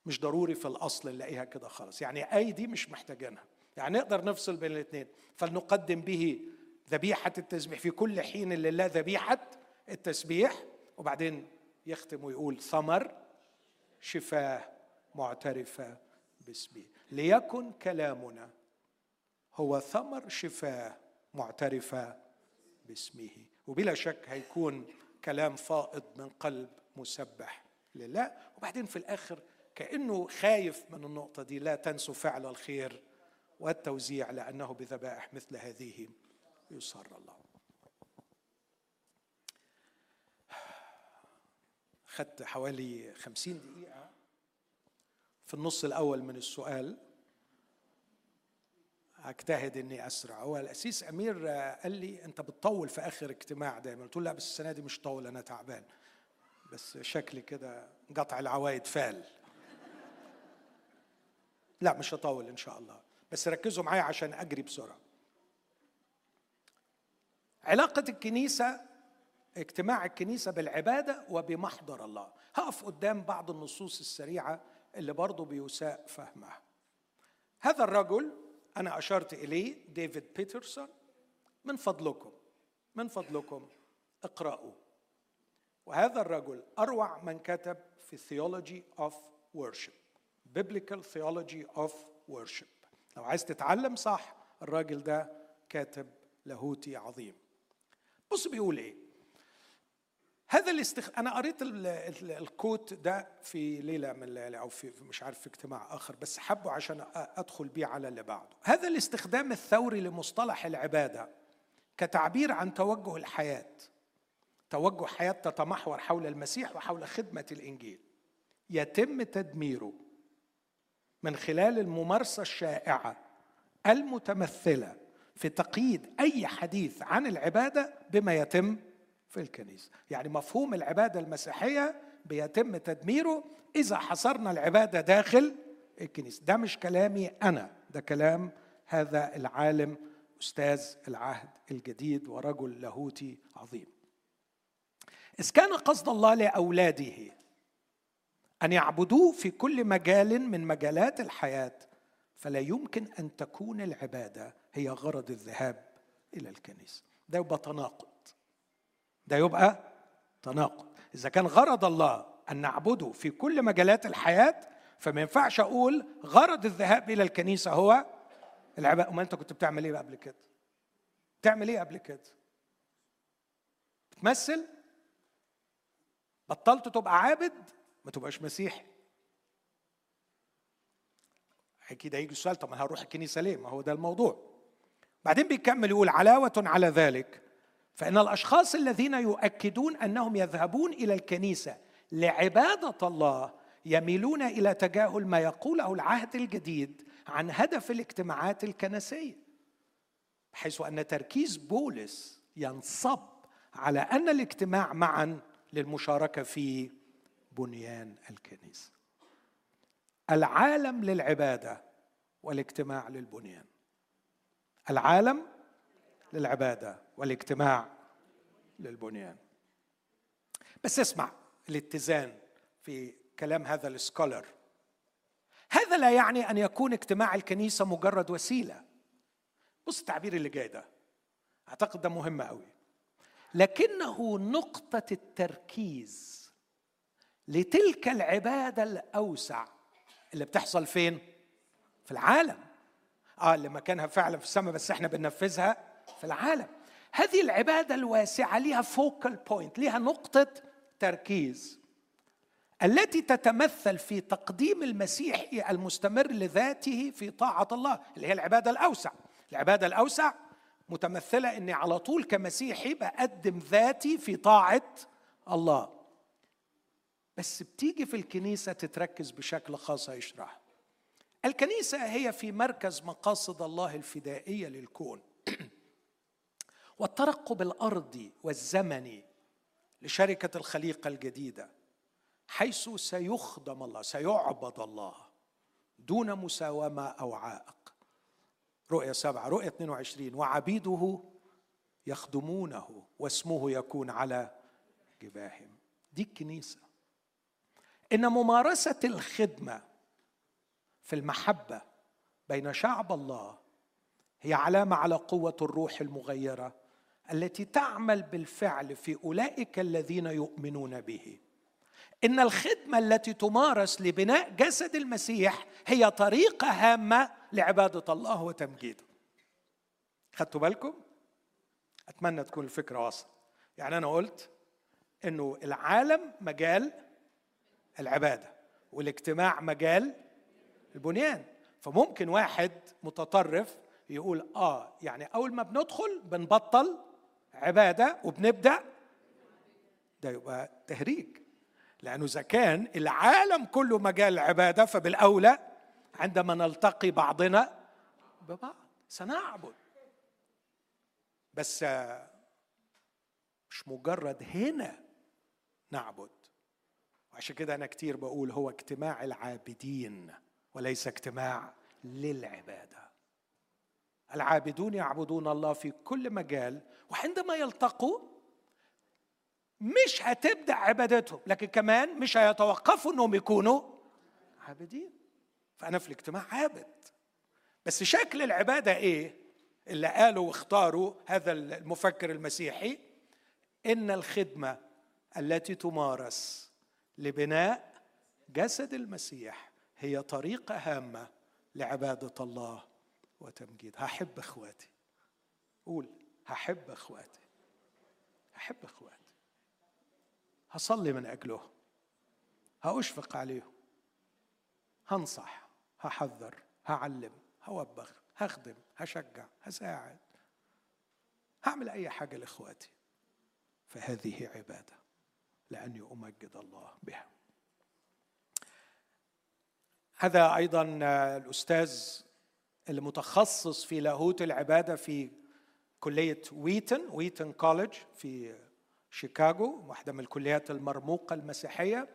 مش ضروري في الأصل نلاقيها كده خالص. يعني أي دي مش محتاجينها. يعني نقدر نفصل بين الاثنين فلنقدم به ذبيحة التسبيح. في كل حين لله ذبيحة التسبيح وبعدين يختم ويقول ثمر شفاه معترفة باسمه. ليكن كلامنا هو ثمر شفاه معترفة باسمه. وبلا شك هيكون كلام فائض من قلب مسبح لله. وبعدين في الآخر كأنه خايف من النقطة دي لا تنسوا فعل الخير والتوزيع لأنه بذبائح مثل هذه يسر الله. خدت حوالي خمسين دقيقة في النص الأول من السؤال. أجتهد إني أسرع. هو الأسيس أمير قال لي أنت بتطول في آخر اجتماع دايما. قلت له لا بس السنة دي مش طول أنا تعبان. بس شكلي كده قطع العوايد فال. (laughs) لا مش هطول إن شاء الله. بس ركزوا معايا عشان أجري بسرعة. علاقة الكنيسة اجتماع الكنيسة بالعبادة وبمحضر الله. هقف قدام بعض النصوص السريعة اللي برضه بيساء فهمها. هذا الرجل أنا أشرت إليه ديفيد بيترسون. من فضلكم من فضلكم اقرأوا وهذا الرجل أروع من كتب في theology of worship biblical theology of worship. لو عايز تتعلم صح الراجل ده كاتب لاهوتي عظيم. بص بيقول إيه؟ هذا الاستخ... أنا قريت ال... ال... الكوت ده في ليلة من الليالي أو في مش عارف في اجتماع آخر بس حبه عشان أدخل بيه على اللي بعده. هذا الاستخدام الثوري لمصطلح العبادة كتعبير عن توجه الحياة. توجه حياة تتمحور حول المسيح وحول خدمة الإنجيل. يتم تدميره من خلال الممارسة الشائعة المتمثلة في تقييد أي حديث عن العبادة بما يتم في الكنيسة. يعني مفهوم العبادة المسيحية بيتم تدميره إذا حصرنا العبادة داخل الكنيسة. ده مش كلامي أنا ده كلام هذا العالم أستاذ العهد الجديد ورجل لاهوتي عظيم. إذ كان قصد الله لأولاده أن يعبدوه في كل مجال من مجالات الحياة فلا يمكن أن تكون العبادة هي غرض الذهاب إلى الكنيسة. ده يبقى تناقض ده يبقى تناقض. إذا كان غرض الله أن نعبده في كل مجالات الحياة فما ينفعش أقول غرض الذهاب إلى الكنيسة هو العباده أمال أنت كنت بتعمل إيه قبل كده؟ بتعمل إيه قبل كده؟ بتمثل؟ بطلت تبقى عابد؟ ما تبقاش مسيحي. أكيد هيجي السؤال طب ما هروح الكنيسة ليه؟ ما هو ده الموضوع. بعدين بيكمل يقول علاوة على ذلك. فإن الأشخاص الذين يؤكدون أنهم يذهبون إلى الكنيسة لعبادة الله يميلون إلى تجاهل ما يقوله العهد الجديد عن هدف الاجتماعات الكنسية حيث أن تركيز بولس ينصب على أن الاجتماع معا للمشاركة في بنيان الكنيسة. العالم للعبادة والاجتماع للبنيان. العالم للعبادة والاجتماع للبنيان. بس اسمع الاتزان في كلام هذا السكولر. هذا لا يعني أن يكون اجتماع الكنيسة مجرد وسيلة. بص التعبير اللي جاي ده أعتقد ده مهم قوي لكنه نقطة التركيز لتلك العبادة الأوسع اللي بتحصل فين؟ في العالم. آه اللي مكانها فعلا في السماء بس إحنا بننفذها في العالم. هذه العبادة الواسعة لها فوكال بوينت لها نقطة تركيز. التي تتمثل في تقديم المسيح المستمر لذاته في طاعة الله اللي هي العبادة الأوسع. العبادة الأوسع متمثلة إني على طول كمسيحي بقدم ذاتي في طاعة الله. بس بتيجي في الكنيسة تتركز بشكل خاص هيشرح الكنيسة هي في مركز مقاصد الله الفدائية للكون. والترقب الأرضي والزمني لشركة الخليقة الجديدة حيث سيخدم الله سيعبد الله دون مساومة أو عائق. رؤيا سبعة رؤيا 22 وعبيده يخدمونه واسمه يكون على جباههم. دي الكنيسة. إن ممارسة الخدمة في المحبة بين شعب الله هي علامة على قوة الروح المغيرة التي تعمل بالفعل في أولئك الذين يؤمنون به. إن الخدمة التي تمارس لبناء جسد المسيح هي طريقة هامة لعبادة الله وتمجيده. خدتوا بالكم؟ أتمنى تكون الفكرة وصل يعني أنا قلت إنه العالم مجال العبادة والاجتماع مجال البنيان. فممكن واحد متطرف يقول آه يعني أول ما بندخل بنبطل عبادة وبنبدأ ده يبقى تهريج. لأنه إذا كان العالم كله مجال العبادة فبالأولى عندما نلتقي بعضنا ببعض. سنعبد. بس مش مجرد هنا نعبد. وعشان كده أنا كتير بقول هو اجتماع العابدين وليس اجتماع للعبادة. العابدون يعبدون الله في كل مجال وعندما يلتقوا مش هتبدأ عبادتهم لكن كمان مش هيتوقفوا إنهم يكونوا عابدين. فأنا في الاجتماع عابد. بس شكل العبادة إيه؟ اللي قالوا واختاروا هذا المفكر المسيحي إن الخدمة التي تمارس لبناء جسد المسيح هي طريقة هامة لعبادة الله. وتمجيد. هحب اخواتي. قول هحب اخواتي. هحب اخواتي. هصلي من أجلهم. هأشفق عليهم. هنصح هحذر هعلم هوبخ هخدم هشجع هساعد. هعمل أي حاجة لإخواتي. فهذه عبادة لأني أمجد الله بها. هذا أيضا الاستاذ المتخصص في لاهوت العبادة في كلية ويتن ويتن كولج في شيكاغو واحدة من الكليات المرموقة المسيحية.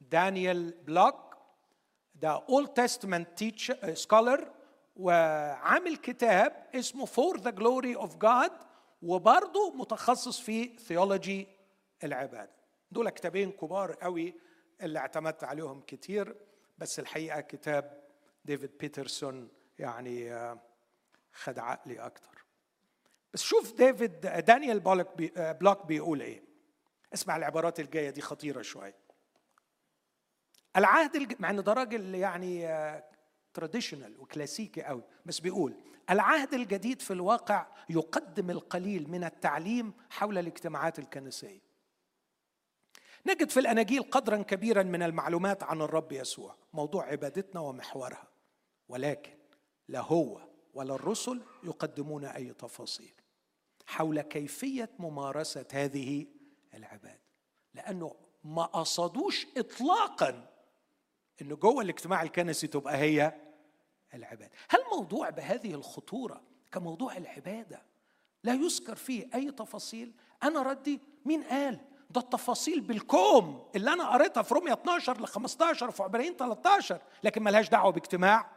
دانيال بلوك ده Old Testament scholar وعامل كتاب اسمه For the Glory of God وبرضه متخصص في theology العبادة. دول كتابين كبار قوي اللي اعتمدت عليهم كتير بس الحقيقة كتاب ديفيد بيترسون يعني آه، خد عقلي أكتر. بس شوف ديفيد دانيال بلوك بي آه، بلوك بيقول إيه. اسمع العبارات الجاية دي خطيرة شوية. العهد الج... مع إن ده راجل يعني تراديشنال آه، وكلاسيكي قوي بس بيقول العهد الجديد في الواقع يقدم القليل من التعليم حول الاجتماعات الكنسية. نجد في الأناجيل قدرا كبيرا من المعلومات عن الرب يسوع موضوع عبادتنا ومحورها. ولكن لا هو ولا الرسل يقدمون أي تفاصيل حول كيفية ممارسة هذه العبادة لأنه ما قصدوش اطلاقا إنه جوه الاجتماع الكنسي تبقى هي العبادة. هل موضوع بهذه الخطورة كموضوع العبادة لا يذكر فيه أي تفاصيل؟ أنا ردي مين قال؟ ده التفاصيل بالكوم اللي أنا قريتها في رومية 12 ل 15 وفي عبرين 13 لكن ملهاش دعوة باجتماع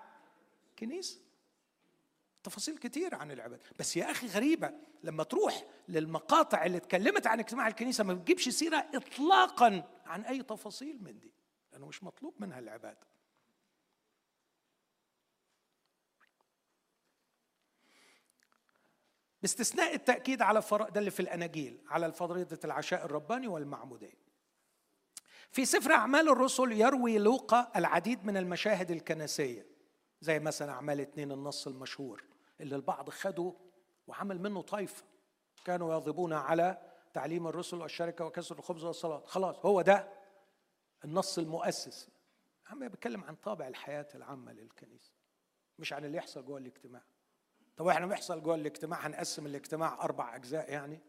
كنيسة. تفاصيل كتير عن العبادة بس يا أخي غريبة لما تروح للمقاطع اللي اتكلمت عن اجتماع الكنيسة ما بتجيبش سيرة إطلاقا عن أي تفاصيل من دي. لأنه مش مطلوب منها العبادة باستثناء التأكيد على ده اللي في الأناجيل على فريضة العشاء الرباني والمعمودية في سفر أعمال الرسل يروي لوقا العديد من المشاهد الكنسية زي مثلا أعمال اتنين النص المشهور. اللي البعض خده وعمل منه طائفة كانوا يضربون على تعليم الرسل والشركة وكسر الخبز والصلاة. خلاص هو ده النص المؤسس. عم بيتكلم عن طابع الحياة العامة للكنيسة مش عن اللي يحصل جوه الاجتماع. طب إحنا بيحصل جوه الاجتماع هنقسم الاجتماع أربع أجزاء يعني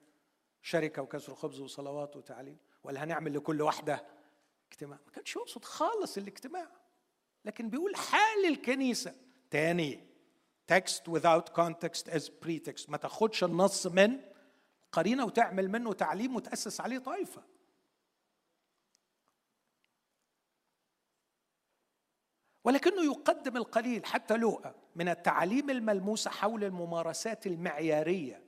شركة وكسر خبز وصلوات وتعليم ولا هنعمل لكل واحدة اجتماع؟ ما كانش يقصد خالص الاجتماع لكن بيقول حال الكنيسة. تاني text without context as pretext. ما تاخدش النص من قرينة وتعمل منه تعليم وتأسس عليه طائفة. ولكنه يقدم القليل حتى لوقا من التعاليم الملموسه حول الممارسات المعيارية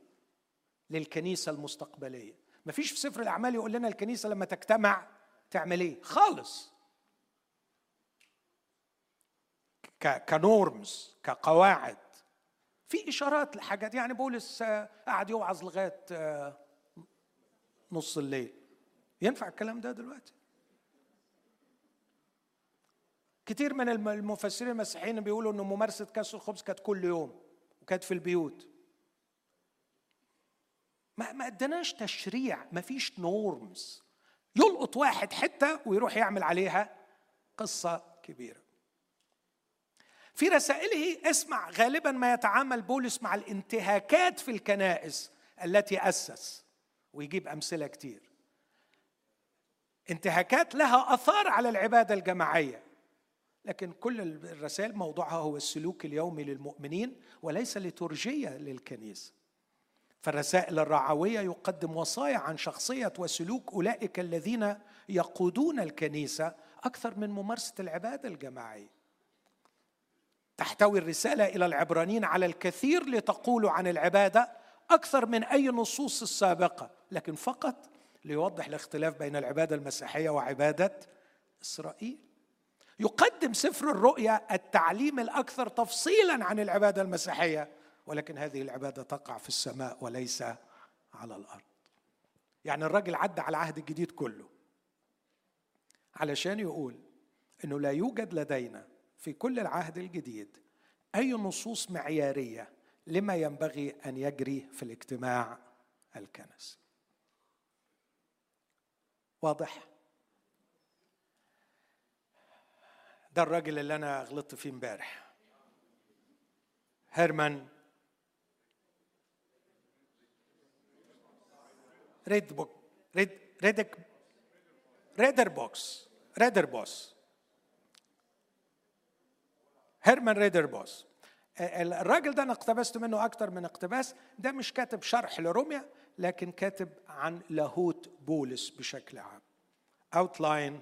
للكنيسة المستقبلية. ما فيش في سفر الأعمال يقول لنا الكنيسة لما تجتمع تعمل إيه؟ خالص. كنورمز كقواعد في إشارات لحاجات. يعني بولس قعد يوعظ لغاية نص الليل. ينفع الكلام ده دلوقتي؟ كتير من المفسرين المسيحيين بيقولوا ان ممارسة كاس الخبز كانت كل يوم وكانت في البيوت. ما ما ادناش تشريع ما فيش نورمز يلقط واحد حتة ويروح يعمل عليها قصة كبيرة. في رسائله اسمع غالبا ما يتعامل بولس مع الانتهاكات في الكنائس التي أسس ويجيب أمثلة كتير. انتهاكات لها آثار على العبادة الجماعية. لكن كل الرسائل موضوعها هو السلوك اليومي للمؤمنين وليس لترجيه للكنيسة. فالرسائل الرعوية يقدم وصايا عن شخصية وسلوك أولئك الذين يقودون الكنيسة أكثر من ممارسة العبادة الجماعية. تحتوي الرسالة إلى العبرانيين على الكثير لتقول عن العبادة أكثر من أي نصوص السابقة لكن فقط ليوضح الاختلاف بين العبادة المسيحية وعبادة إسرائيل. يقدم سفر الرؤيا التعليم الأكثر تفصيلا عن العبادة المسيحية ولكن هذه العبادة تقع في السماء وليس على الأرض. يعني الراجل عدى على العهد الجديد كله علشان يقول إنه لا يوجد لدينا في كل العهد الجديد أي نصوص معيارية لما ينبغي أن يجري في الاجتماع الكنسي. واضح؟ ده الراجل اللي أنا غلطت فيه امبارح. هيرمان. ريد بوك ريد ريدك ريدر بوكس. ريدر بوس. هيرمان ريدر بوس. الراجل ده أنا اقتبست منه أكتر من اقتباس. ده مش كاتب شرح لروميا لكن كاتب عن لاهوت بولس بشكل عام. Outline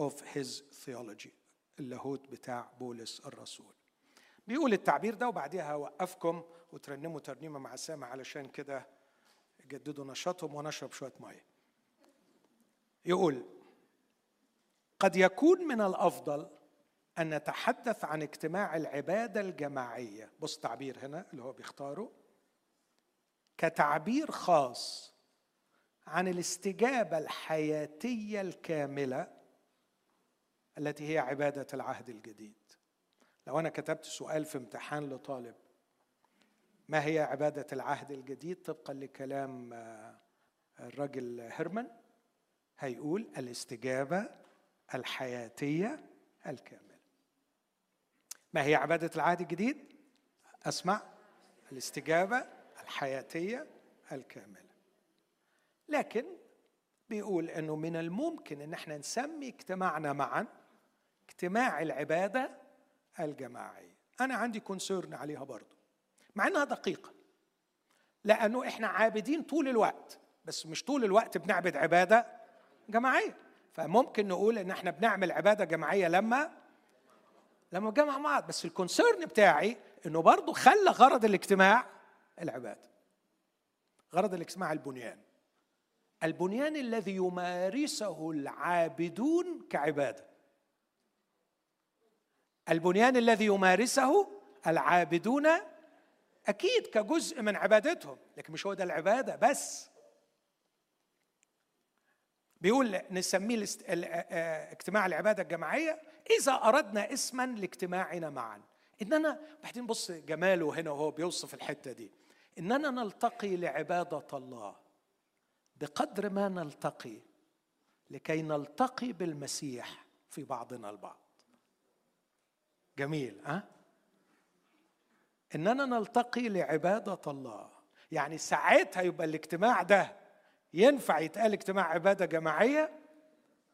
of his theology. اللاهوت بتاع بولس الرسول. بيقول التعبير ده وبعديها هوقفكم وترنموا ترنيمة مع سامع علشان كده يجددوا نشاطهم ونشرب شوية مية. يقول قد يكون من الأفضل أن نتحدث عن اجتماع العبادة الجماعية. بص تعبير هنا اللي هو بيختاره. كتعبير خاص عن الاستجابة الحياتية الكاملة التي هي عبادة العهد الجديد. لو أنا كتبت سؤال في امتحان لطالب ما هي عبادة العهد الجديد؟ طبقا لكلام آه، الرجل هيرمان هيقول الاستجابة الحياتية الكاملة. ما هي عبادة العهد الجديد؟ أسمع الاستجابة الحياتية الكاملة. لكن بيقول إنه من الممكن إن إحنا نسمي اجتماعنا معا اجتماع العبادة الجماعية. أنا عندي كونسيرن عليها برضو مع إنها دقيقة لأنه إحنا عابدين طول الوقت بس مش طول الوقت بنعبد عبادة جماعية. فممكن نقول إن إحنا بنعمل عبادة جماعية لما لما نجمع بعض بس الكونسيرن بتاعي إنه برضه خلى غرض الاجتماع العباده غرض الاجتماع البنيان. البنيان الذي يمارسه العابدون كعبادة. البنيان الذي يمارسه العابدون أكيد كجزء من عبادتهم لكن مش هو ده العبادة بس. بيقول نسميه اجتماع العبادة الجماعية إذا أردنا اسما لاجتماعنا معا. إننا بعدين بص جماله هنا وهو بيوصف الحتة دي. إننا نلتقي لعبادة الله. بقدر ما نلتقي لكي نلتقي بالمسيح في بعضنا البعض. جميل ها؟ أه؟ إننا نلتقي لعبادة الله. يعني ساعتها يبقى الاجتماع ده ينفع يتقال اجتماع عبادة جماعية؟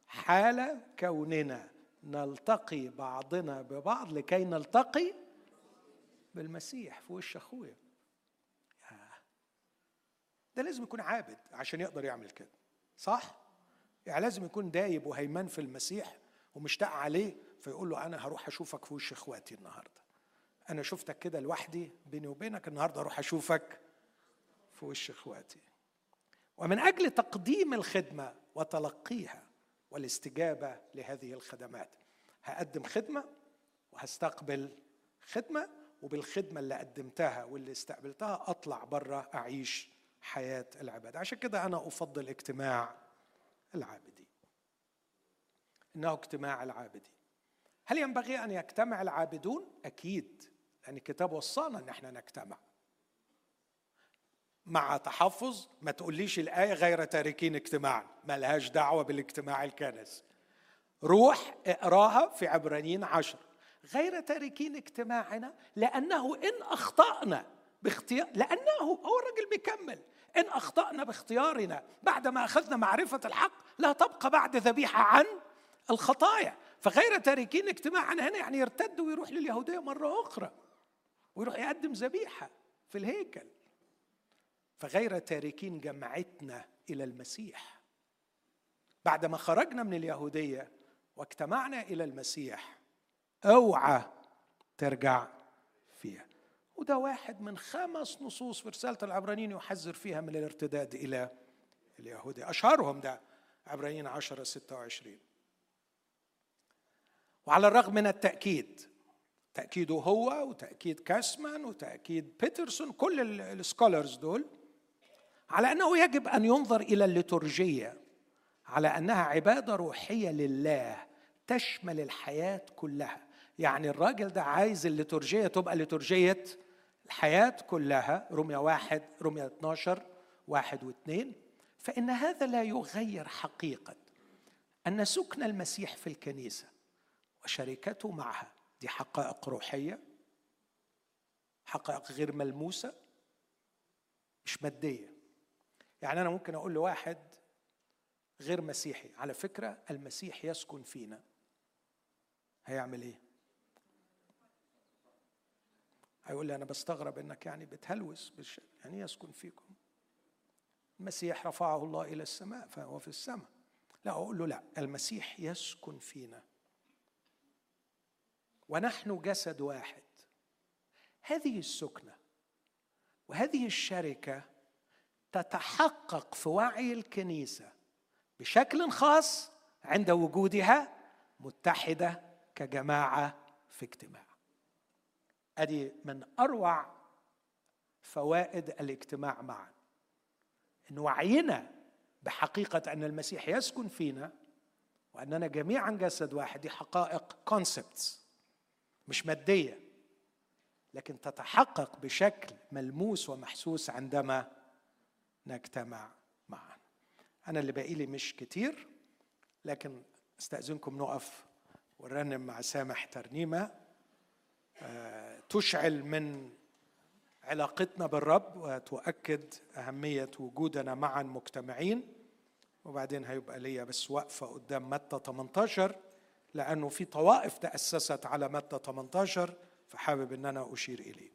حال كوننا. نلتقي بعضنا ببعض لكي نلتقي بالمسيح في وش أخويا. ده لازم يكون عابد عشان يقدر يعمل كده صح؟ يعني لازم يكون دايب وهيمان في المسيح ومشتاق عليه فيقول له أنا هروح أشوفك في وش إخواتي النهارده. أنا شفتك كده لوحدي بيني وبينك النهارده أروح أشوفك في وش إخواتي. ومن أجل تقديم الخدمة وتلقيها والاستجابة لهذه الخدمات. هقدم خدمة وهستقبل خدمة وبالخدمة اللي قدمتها واللي استقبلتها أطلع بره أعيش حياة العباده عشان كده أنا أفضل اجتماع العابدين. إنه اجتماع العابدين. هل ينبغي أن يجتمع العابدون؟ أكيد. لأن الكتاب وصانا إن إحنا نجتمع. مع تحفظ ما تقوليش الآية غير تاركين اجتماعا ما لهاش دعوة بالاجتماع الكنسي روح اقراها في عبرانيين عشر. غير تاركين اجتماعنا لأنه إن أخطأنا باختيار لأنه هو الرجل بيكمل. إن أخطأنا باختيارنا بعدما أخذنا معرفة الحق لا تبقى بعد ذبيحة عن الخطايا. فغير تاركين اجتماعنا هنا يعني يرتد ويروح لليهودية مرة أخرى ويروح يقدم ذبيحة في الهيكل. فغير تاركين جمعتنا إلى المسيح. بعدما خرجنا من اليهودية واجتمعنا إلى المسيح أوعى ترجع فيها. وده واحد من خمس نصوص في رسالة العبرانيين يحذر فيها من الارتداد إلى اليهودية. أشهرهم ده عبرانيين 10 26 وعلى الرغم من التأكيد تأكيده هو وتأكيد كاسمان وتأكيد بيترسون كل السكولرز دول على أنه يجب أن ينظر إلى الليتورجية على أنها عبادة روحية لله تشمل الحياة كلها. يعني الراجل ده عايز الليتورجية تبقى ليتورجية الحياة كلها رمية واحد رمية 12 واحد واثنين فإن هذا لا يغير حقيقة أن سكن المسيح في الكنيسة وشركته معها دي حقائق روحية حقائق غير ملموسة مش مادية. يعني أنا ممكن أقول لواحد غير مسيحي على فكرة المسيح يسكن فينا. هيعمل إيه؟ هيقول لي أنا بستغرب إنك يعني بتهلوس بالش... يعني يسكن فيكم؟ المسيح رفعه الله إلى السماء فهو في السماء. لا أقول له لا المسيح يسكن فينا. ونحن جسد واحد. هذه السكنة وهذه الشركة تتحقق في وعي الكنيسة بشكل خاص عند وجودها متحدة كجماعة في اجتماع. أدي من أروع فوائد الاجتماع معا. إن وعينا بحقيقة أن المسيح يسكن فينا وأننا جميعا جسد واحد دي حقائق كونسبتس مش مادية لكن تتحقق بشكل ملموس ومحسوس عندما نجتمع معا. أنا اللي باقي لي مش كتير لكن استأذنكم نقف ونرنم مع سامح ترنيمة آه، تشعل من علاقتنا بالرب وتؤكد أهمية وجودنا معا مجتمعين. وبعدين هيبقى ليا بس وقفة قدام متى 18 لأنه في طوائف تأسست على متى 18 فحابب أن أنا أشير إليه.